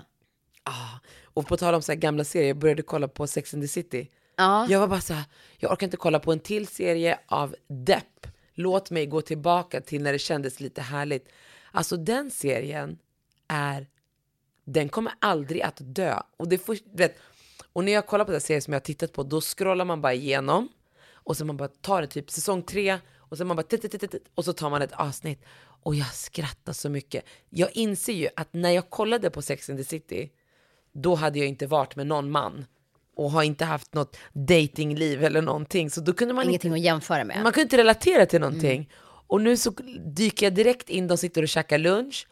Och på tal om så gamla serier, jag började kolla på Sex and the City. Ja. Jag var bara så här, jag orkar inte kolla på en till serie av depp. Låt mig gå tillbaka till när det kändes lite härligt. Alltså den serien är, den kommer aldrig att dö. Och, det får, vet, och när jag kollar på den serien som jag har tittat på, då scrollar man bara igenom. Och så man bara tar det typ säsong tre, och så man bara och så tar man ett avsnitt. Och jag skrattar så mycket. Jag inser ju att när jag kollade på Sex and the City, då hade jag inte varit med någon man och har inte haft något datingliv eller någonting. Så då kunde man Ingenting inte, att jämföra med. man kunde inte relatera till någonting. Och nu så dyker jag direkt in, de sitter och käkar lunch.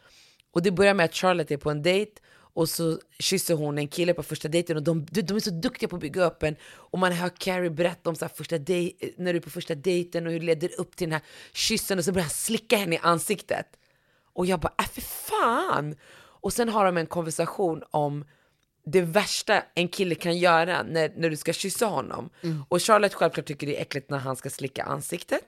Och det börjar med att Charlotte är på en dejt och så kysser hon en kille på första dejten och de, de är så duktiga på att bygga upp en. Och man hör Carrie berätta om så här första dej, när du är på första dejten och hur det leder upp till den här kyssen och så börjar han slicka henne i ansiktet. Och jag bara, äh för fan! Och sen har de en konversation om det värsta en kille kan göra när, när du ska kyssa honom. Och Charlotte självklart tycker det är äckligt när han ska slicka ansiktet.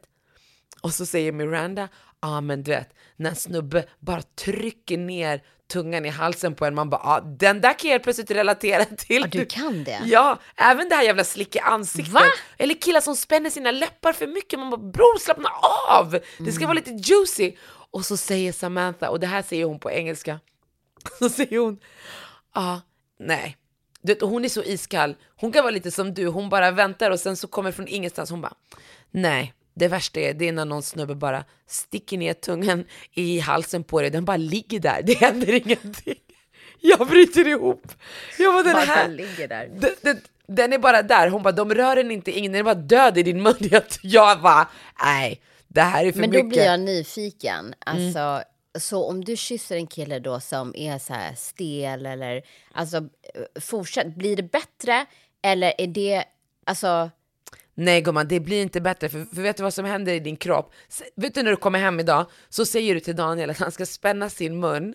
Och så säger Miranda, ja ah, men du vet, när en snubbe bara trycker ner tungan i halsen på en, man bara, ah, den där kan jag helt plötsligt relatera till. Ja, du kan det? Ja, även det här jävla slicka ansiktet. Va? Eller killar som spänner sina läppar för mycket, man bara, bror slappna av! Det ska vara lite juicy. Och så säger Samantha, och det här säger hon på engelska, så säger hon, ja, ah, nej. Du vet, hon är så iskall, hon kan vara lite som du, hon bara väntar och sen så kommer från ingenstans, hon bara, nej. Det värsta är, det är när någon snubbe bara sticker ner tungan i halsen på dig, den bara ligger där, det händer ingenting. Jag bryter ihop. Jag bara, den här, ligger där. den, den, den är bara där, hon bara, de rör den inte, ingen, den är bara död i din mun. Jag, bara, nej, det här är för Men mycket. då blir jag nyfiken. Alltså, Så om du kysser en kille då som är så här stel eller alltså eh, fortsätt, blir det bättre eller är det alltså Nej gumman, det blir inte bättre, för, för vet du vad som händer i din kropp? S- Vet du när du kommer hem idag, så säger du till Daniel att han ska spänna sin mun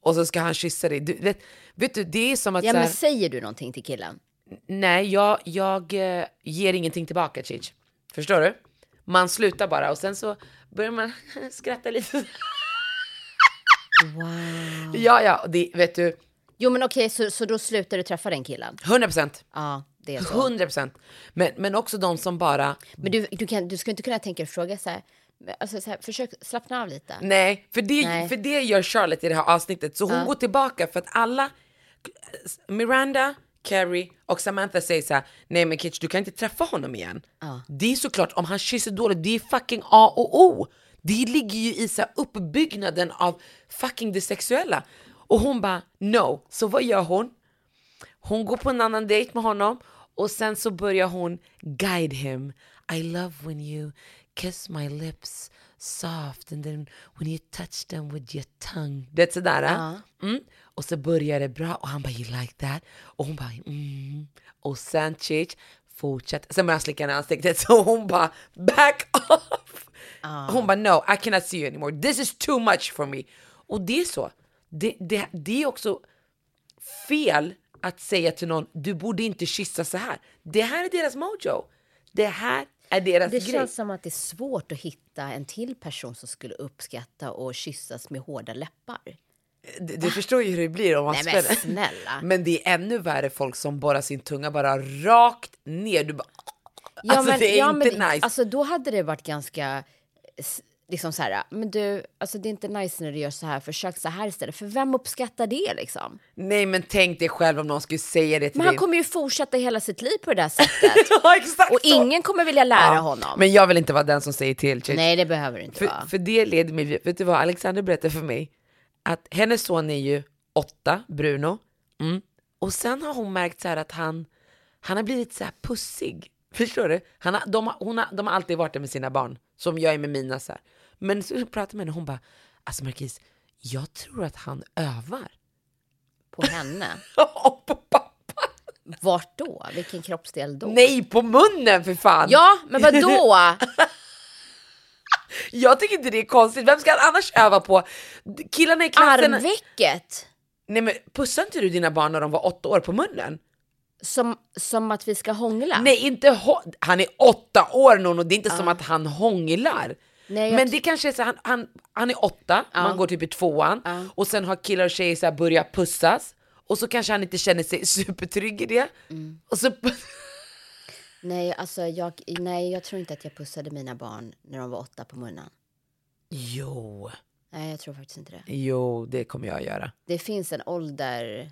och så ska han kyssa dig. Du, vet, vet du, det är som att ja så här, men säger du någonting till killen? nej, jag, jag eh, ger ingenting tillbaka Chich. Förstår du? Man slutar bara och sen så börjar man skratta lite. Wow. ja, ja, det, vet du, Jo men okej så, så då slutar du träffa den killen? 100 procent. Ja. det är så. 100 procent. Men, men också de som bara, Men du, du, kan, du skulle inte kunna tänka dig fråga så här, alltså så här, försök slappna av lite. nej, för det, Nej. För det gör Charlotte i det här avsnittet. Så hon Ja. går tillbaka för att alla, Miranda, Carrie och Samantha säger så här, nej men Kitch du kan inte träffa honom igen. Det är såklart, om han kysser dåligt, det är fucking A och O. Det ligger ju i så uppbyggnaden av fucking det sexuella. Och hon bara, no. Så vad gör hon? Hon går på en annan dejt med honom och sen så börjar hon guide him. I love when you kiss my lips soft and then when you touch them with your tongue. Det är sådär. äh? Mm. Och så börjar det bra och han bara you like that? Och hon bara mm. Och sen Chich fortsätter. Sen börjar han slicka henne i ansiktet så hon bara back off. Hon bara no I cannot see you anymore. This is too much for me. Och det är så. Det, det, det är också fel att säga till någon du borde inte kyssa så här. Det här är deras mojo. Det här är deras Det grej. känns som att det är svårt att hitta en till person som skulle uppskatta och kyssas med hårda läppar. Du, du förstår ju hur det blir om man Nej men spelar. snälla. Men det är ännu värre folk som borrar sin tunga bara rakt ner. Du bara, Ja, alltså men, det är ja, inte men, nice. Alltså då hade det varit ganska, liksom så här, men du, alltså det är inte nice när du gör så här, försök så här istället. För vem uppskattar det liksom? Nej men tänk dig själv om någon skulle säga det till Men han dig. kommer ju fortsätta hela sitt liv på det där sättet. ja, exakt Och så. ingen kommer vilja lära Ja, honom. Men jag vill inte vara den som säger till. Nej, det behöver det inte För, vara. för det leder mig, vet du vad Alexander berättade för mig? Att hennes son är ju åtta, Bruno. Mm. Och sen har hon märkt så här att han, han har blivit så här pussig. Förstår du? Han har, de, hon har, de har alltid varit det med sina barn, som jag är med mina. Så här. Men så pratade jag med henne och hon bara, alltså Marquis, jag tror att han övar. På henne? Och på pappa. Vart då? Vilken kroppsdel då? Nej, på munnen för fan! Ja, men vad då? Jag tycker inte det är konstigt, vem ska han annars öva på? Killarna i klassen... Armvecket? Nej men pussade inte du dina barn när de var åtta år på munnen? Som, som att vi ska hångla? Nej, inte hå- han är åtta år Nono, det är inte som att han hånglar. Nej, Men det kanske är så han, han, han är åtta, man går typ i tvåan och sen har killar och tjejer så här börjat pussas och så kanske han inte känner sig supertrygg i det. Mm. Och så, Nej, alltså jag, nej, jag tror inte att jag pussade mina barn när de var åtta på munnen. jo, Nej, jag tror faktiskt inte det. jo det kommer jag göra. Det finns en ålder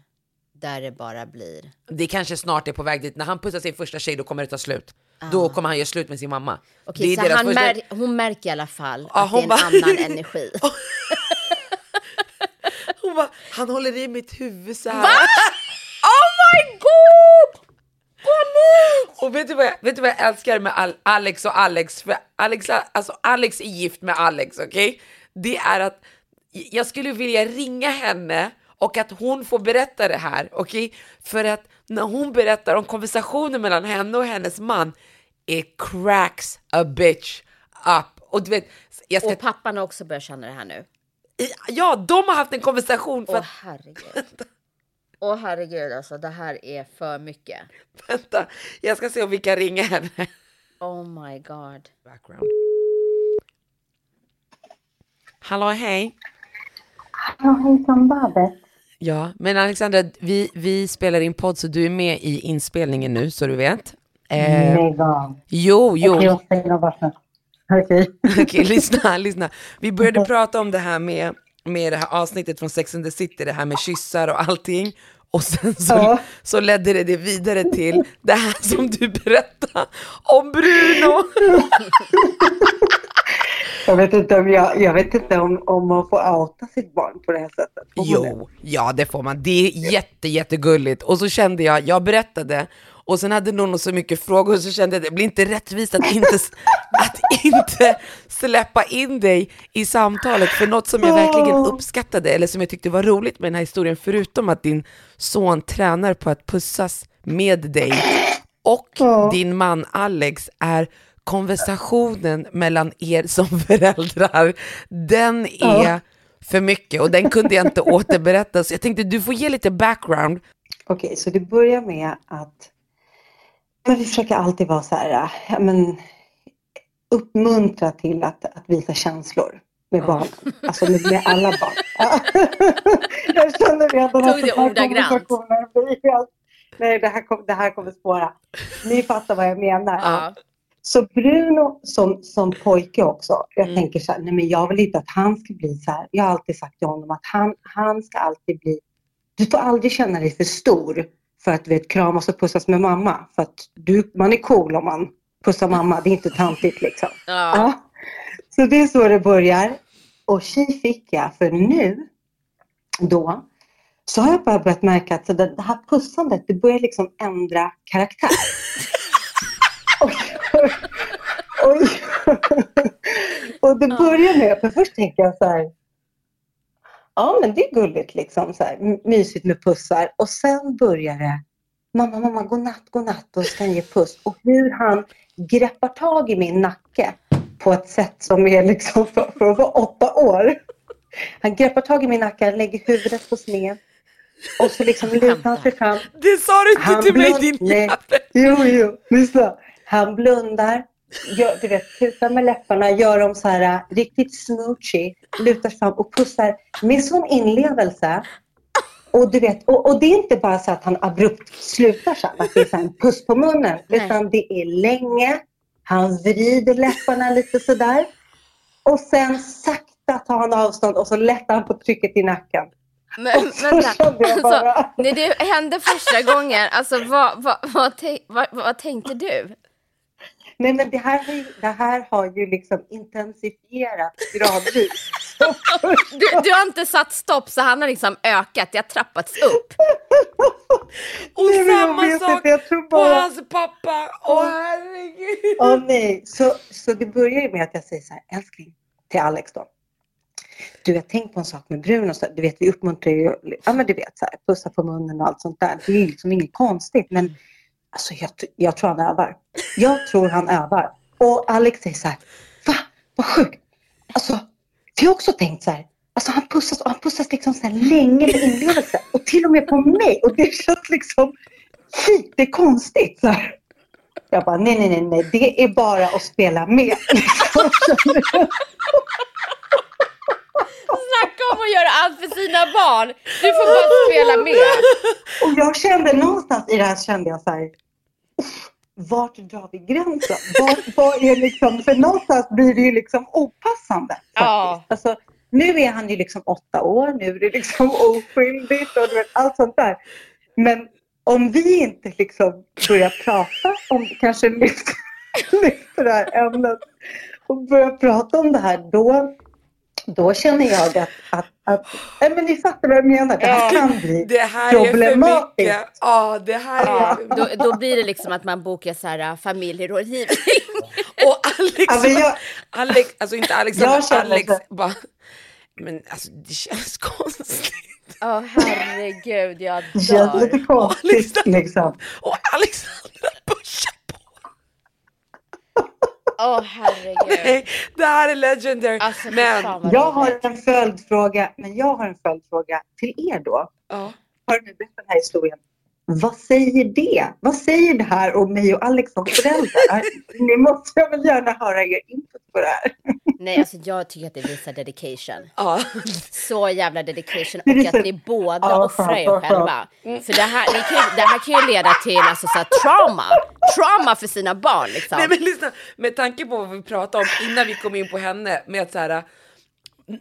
där det bara blir... Det kanske snart är på väg dit, när han pussar sin första tjej då kommer det ta slut. Då kommer han göra slut med sin mamma. Okej, är så han första- mär, hon märker i alla fall Ja, att det är en bara- annan energi. Hon bara, han håller i mitt huvud så här. Va? Oh my god! Och vet du, vad jag, vet du vad jag älskar med Al- Alex och Alex? För Alex, alltså Alex är gift med Alex, okej? Det är att jag skulle vilja ringa henne och att hon får berätta det här, okej? För att när hon berättar om konversationen mellan henne och hennes man, it cracks a bitch up. Och du vet, jag ska... Och pappan har också börjat känna det här nu. Ja, de har haft en konversation för Åh herregud. Åh herregud alltså, det här är för mycket. Vänta, jag ska se om vi kan ringa henne. Oh my god. Background. Hallå, hej. Ja, hejsan Babet. Ja, men Alexandra, vi, vi spelar in podd så du är med i inspelningen nu så du vet. Eh, av. jo, jo. Okej, jag stänger av vattnet. Okej. Okej, lyssna, lyssna. Vi började prata om det här med, med det här avsnittet från Sex and the City, det här med kyssar och allting. Och sen så, Ja. så ledde det, det vidare till det här som du berättade om Bruno. Jag vet inte om, jag, jag vet inte om, om man får outa sitt barn på det här sättet. Får man det? Jo, ja det får man. Det är jätte, jättegulligt. Och så kände jag, jag berättade och sen hade någon så mycket frågor så kände jag att det blir inte rättvist att inte, att inte släppa in dig i samtalet. För något som jag verkligen uppskattade eller som jag tyckte var roligt med den här historien förutom att din son tränar på att pussas med dig och din man Alex är konversationen mellan er som föräldrar, den är för mycket. Och den kunde jag inte återberätta. Så jag tänkte du får ge lite background. Okej, så det börjar med att men vi försöker alltid vara så här, ja, men, uppmuntra till att, att visa känslor med barnen. Alltså med, med alla barn. Ja. Jag känner redan att det här konversationen blir helt, nej det, här kom, det här kommer spåra. Ni fattar vad jag menar. Ja. Så Bruno som, som pojke också, jag Mm. tänker så här, nej men jag vill inte att han ska bli så här. Jag har alltid sagt till honom att han, han ska alltid bli, du får aldrig känna dig för stor för att vet, kramas och pussas med mamma. För att du, man är cool om man pussar mamma, det är inte tantigt liksom. Ja. Ja. Så det är så det börjar. Och tjej fick jag, för nu, då, så har jag bara börjat märka att det, här pussandet, det börjar liksom ändra karaktär. och, och, och det börjar med, för först tänker jag så här, ja men det är gulligt liksom, så här, mysigt med pussar. Och sen börjar det, mamma, mamma, godnatt, godnatt, och han ge puss. Och hur han greppar tag i min nacke på ett sätt som är liksom för, för att vara åtta år. Han greppar tag i min nacke, lägger huvudet på sned och så liksom lutar han sig fram. Det sa du inte Han till mig din jävel. Jo, jo, lyssna. Han blundar, gör, du vet, tutar med läpparna, gör dem så här äh, riktigt smoochy, lutar fram och pussar med sån inlevelse. Och, du vet, och, och det är inte bara så att han abrupt slutar så här, att det är så en puss på munnen, Nej. utan det är länge. Han vrider läpparna lite sådär. Och sen sakta tar han avstånd och så lättar han på trycket i nacken. Men så vänta, jag bara- alltså, när det hände första gången, alltså vad, vad, vad, vad tänkte du? Nej men det här, har ju- det här har ju liksom intensifierats gradvis. Du? Du har inte satt stopp så han har liksom ökat, det har trappats upp. Och Nej, jag samma sak inte, jag tror på bara- hans pappa. Åh herregud. Åh nej, så, så det börjar ju med att jag säger så här, älskling, till Alex då. Du, jag tänkt på en sak med Bruno, så, du vet vi uppmuntrar ju, ja men du vet så här, pussa på munnen och allt sånt där. Det är ju liksom inget konstigt, men alltså jag, jag tror han övar. Jag tror han övar. Och Alex säger så här, va, vad sjukt. Alltså, för jag har också tänkt så här, alltså han pussas och han pussas liksom så här länge med inlevelse och till och med på mig och det känns liksom, lite konstigt. Så här. Jag bara, nej, nej, nej, nej, det är bara att spela med. Liksom. Snacka om att göra allt för sina barn. Du får bara spela med. Och jag kände någonstans i det här kände jag så här, "Uff, vart drar vi gränsen? Vad, vad är liksom, för någonstans blir det ju liksom opassande. Ja. Alltså, nu är han ju liksom åtta år, nu är det liksom oskyldigt och allt sånt där. Men om vi inte liksom börjar prata om, kanske lyfter, lyfter det här ämnet och börjar prata om det här, då, då känner jag att, att, att nej, men ni fattar vad jag menar, det här kan bli Det här är problematiskt. mycket. Ja, det här Ja, är... då, då blir det liksom att man bokar så här äh, familjerådgivning. Och Alex, Ja, men jag- Alex, alltså inte Alex, Jag utan känner Alex så- bara, men alltså det känns konstigt. Åh herregud, jag Det känns dör. lite konstigt liksom. Och Alexandra. Åh herregud. Nej, det här är legendary. Alltså, men, Jag har en följdfråga, men jag har en följdfråga till er då. ja. Har ni berättat den här historien? Vad säger det? Vad säger det här om mig och Alex som föräldrar? Ni måste jag väl gärna höra er input på det här. Nej, alltså jag tycker att det visar dedication. ja. Så jävla dedication Det och att så- ni båda Ja, offrar er själva. För det här, ni kan, ju- det här kan ju leda till alltså, så här, trauma. Trauma för sina barn liksom. Nej men lyssna, med tanke på vad vi pratade om innan vi kom in på henne med att så här,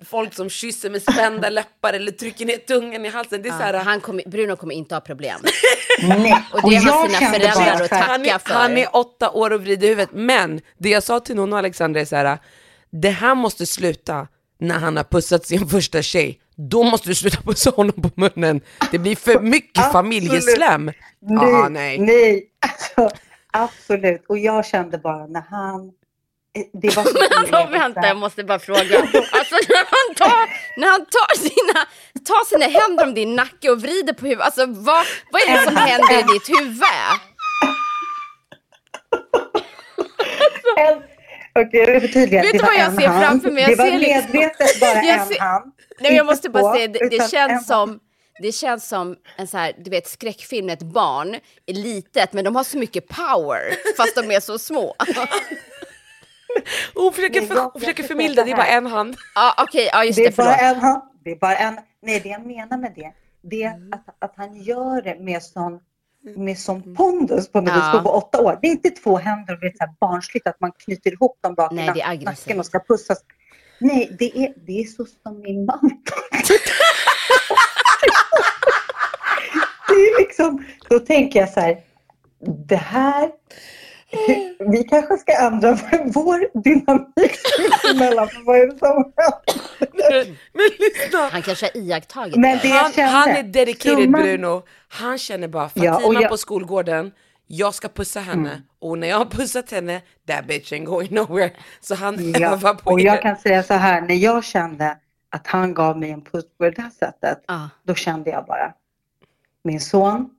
folk som kysser med spända läppar eller trycker ner tungan i halsen. Det är så här, Ja, han kommer, Bruno kommer inte ha problem. Nej. Och det har jag sina föräldrar bara att tacka. han, är, för. han är åtta år och vrider huvudet. Men det jag sa till någon och Alexandra är så här, det här måste sluta när han har pussat sin första tjej. Då måste du sluta pussa honom på munnen. Det blir för mycket familjeslem. Nej, Ja, nej. nej. Alltså, absolut. Och jag kände bara när han... eh, Det var så Men vänta, jag måste bara fråga. Alltså när han tar, när han tar, sina, tar sina händer om din nacke och vrider på huvudet, alltså vad, vad är det som händer i ditt huvud? En- Okej, jag förtydligar. Vet du vad jag en ser hand. framför mig? Jag Det var ser liksom- medvetet bara Jag en ser- hand. Nej, jag måste bara säga, det, det en känns som det känns som en så här, du vet skräckfilm när ett barn är litet men de har så mycket power fast de är så små. Hon försöker, för, jag- hon försöker förmilda, det är bara en hand. Ja okej, ja just Det det, är bara förlåt. en hand. Det är bara en. Nej, det jag menar med det, det är Mm. att, att han gör det med sån med som pondus på något Ja. vis på åtta år. Det är inte två händer och det är så här barnsligt att man knyter ihop dem bak Nej, det är nacken och ska pussas. Nej, det är, det är så som min man. det är liksom, då tänker jag så här, det här, vi kanske ska ändra vår dynamik emellan. för Vad är det som händer? Men lyssna! Han kanske har iakttagit Men det. Han, kände, han är dedicated summan- Bruno. Han känner bara Ja, Fatima och jag- på skolgården, jag ska pussa henne och när jag har pussat henne, that bitch ain't going nowhere. Så han Ja, övar på och er. jag kan säga så här, när jag kände att han gav mig en puss på det här sättet, Ja, då kände jag bara, min son,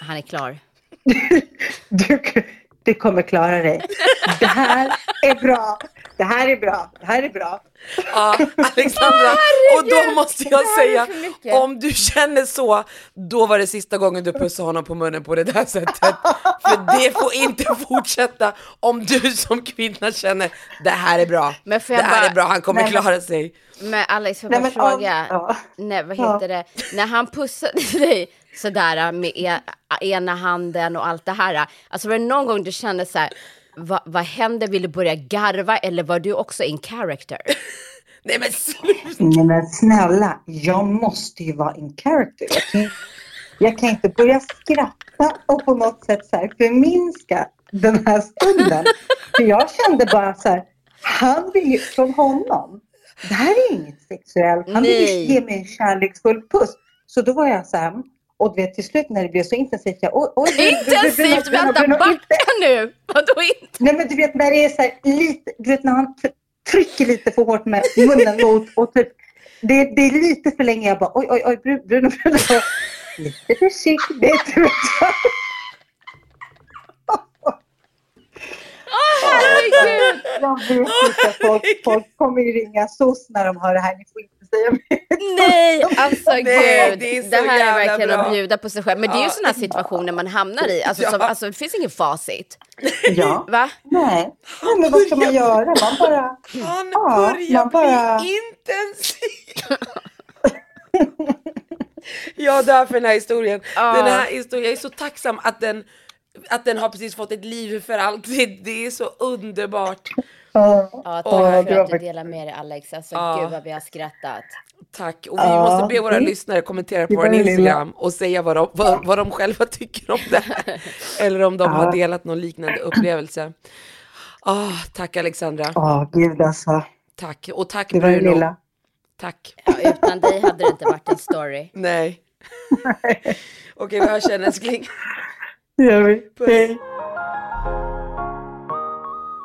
han är klar. du, du kommer klara dig. Det här är bra. Det här är bra. Det här är bra. Ja, Alexandra, och då måste jag säga, om du känner så, då var det sista gången du pussade honom på munnen på det där sättet. För det får inte fortsätta om du som kvinna känner, det här är bra, Men det här bara- är bra, han kommer Nej, klara sig. Men Alex, får jag bara men, fråga? ja, Nej, vad Ja. heter det? När han pussade dig sådär med e ena handen och allt det här. Alltså var det någon gång du kände så här, vad, vad händer? Vill du börja garva eller var du också in character? Nej men sluta! Nej men snälla, jag måste ju vara in character. Jag kan, jag kan inte börja skratta och på något sätt så här förminska den här stunden. För jag kände bara så här, han vill ju från honom. Det här är inget sexuellt. Han vill ju ge mig en kärleksfull puss. Så då var jag så här, och du vet till slut när det blev så intensivt, jag, oj, oj, Intensivt! Vänta, backa nu! Vadå inte? Nej men du vet när det är så här lite, du vet när han trycker lite för hårt med munnen mot och typ, det, det är lite för länge jag bara oj oj oj Bruno, Bruno, Bruno. Lite försiktigt. du vet. Herregud! Jag vet inte, folk, folk kommer ju ringa SOS när de hör det här, ni får inte säga mer. Nej, alltså Nej, gud. det är Det, här är verkligen bra. att bjuda på sig själv. Men det är ju Ja. sådana situationer man hamnar i. Alltså, som, Ja. alltså, det finns ingen facit. Ja, Va? nej. nej men vad ska man göra? Man bara, Han Ja, börjar man bara- bli intensiv. jag dör för den här historien. Ja. Den här historien. Jag är så tacksam att den, att den har precis fått ett liv för alltid. Det är så underbart. ja. Ja, tack Åh, för att du delar med dig Alex. Alltså Ja. gud vad vi har skrattat. Tack. Och vi Ja, måste be våra det- lyssnare kommentera på vår. Instagram och säga vad de, vad, vad de själva tycker om det här. Eller om de har Ja. delat någon liknande upplevelse. Ah, tack Alexandra. Åh gud alltså. Tack. Och tack Det var Bruno. lilla. Tack. Ja, utan dig hade det inte varit en story. Nej. Okej, vi hörs sen älskling. Det gör vi. Hej.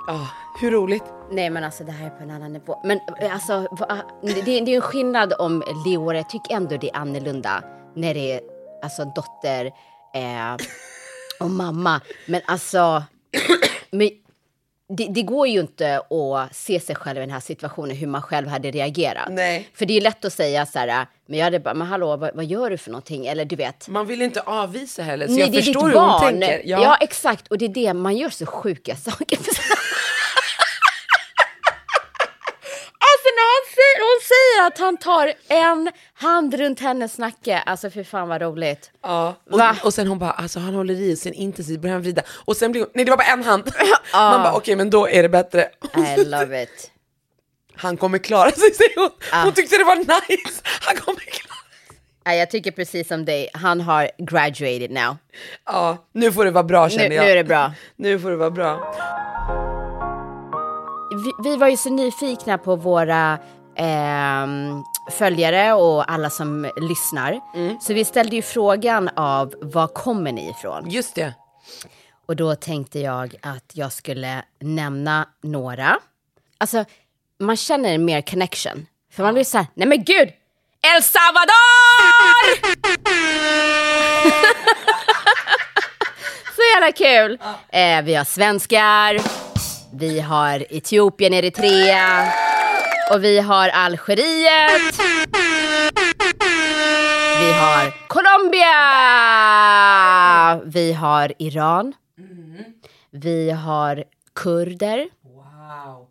Ah, hur roligt? Nej men alltså det här är på en annan nivå. Men eh, alltså va, det, det är ju en skillnad om Leora. Jag tycker ändå det är annorlunda när det är alltså dotter eh, och mamma. Men alltså, men, det, det går ju inte att se sig själv i den här situationen hur man själv hade reagerat. Nej. För det är ju lätt att säga så här, men jag hade bara, men hallå, vad, vad gör du för någonting? Eller du vet. Man vill inte avvisa heller, så Nej, jag det är förstår ditt hur hon barn. tänker. Ja. exakt. Och det är det, man gör så sjuka saker. alltså när han säger, hon säger att han tar en hand runt hennes nacke. Alltså för fan vad roligt. Ja, Va? och, och sen hon bara, alltså han håller i, sen intensivt börjar han vrida. Och sen blir hon, nej det var bara en hand. Man bara, okej men då är det bättre. I love it. Han kommer klara sig säger hon. Ah. Hon tyckte det var nice. Han kommer klara Nej, Jag tycker precis som dig, han har graduated now. Ja, nu får det vara bra Nu, känner nu jag. är det bra. Nu får det vara bra. vi, vi var ju så nyfikna på våra ehm, följare och alla som lyssnar. Så vi ställde ju frågan av var kommer ni ifrån? Just det. Och då tänkte jag att jag skulle nämna några. Alltså, man känner en mer connection. För man blir så här, nej men gud! El Salvador! så jävla kul! Eh, vi har svenskar, vi har Etiopien, Eritrea och vi har Algeriet. Vi har Colombia! Vi har Iran. Vi har kurder.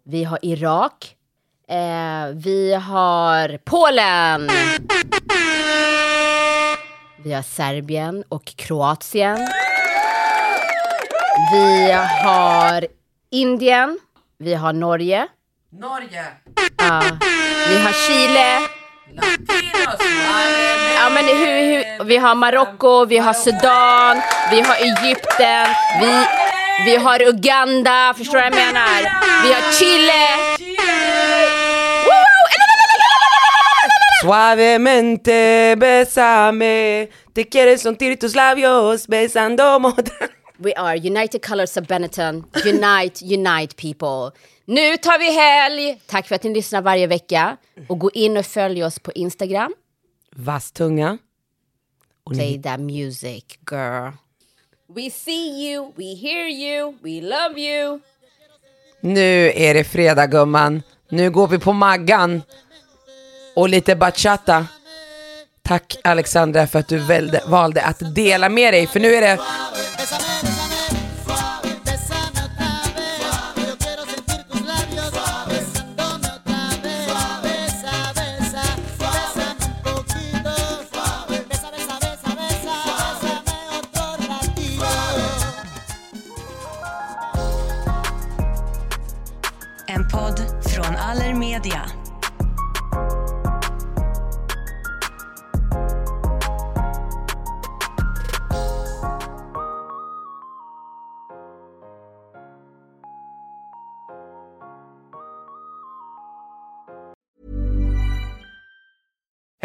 Vi har Irak. Eh, vi har Polen. Vi har Serbien och Kroatien. Vi har Indien. Vi har Norge. Norge. Ja. Vi har Chile. Ja, men hur, hur, vi har Marocko, vi har Sudan, vi har Egypten, vi, vi har Uganda, förstår du vad jag menar? Vi har Chile. Suavemente besame Te quieres sentir tus labios besando mot We are United Colors of Benetton. Unite, unite people. Nu tar vi helg! Tack för att ni lyssnar varje vecka. Och gå in och följ oss på Instagram. Vass tunga. Play that music, girl. We see you, we hear you, we love you. Nu är det fredag gumman. Nu går vi på Maggan. Och lite bachata. Tack Alexandra för att du välde, valde att dela med dig. För nu är det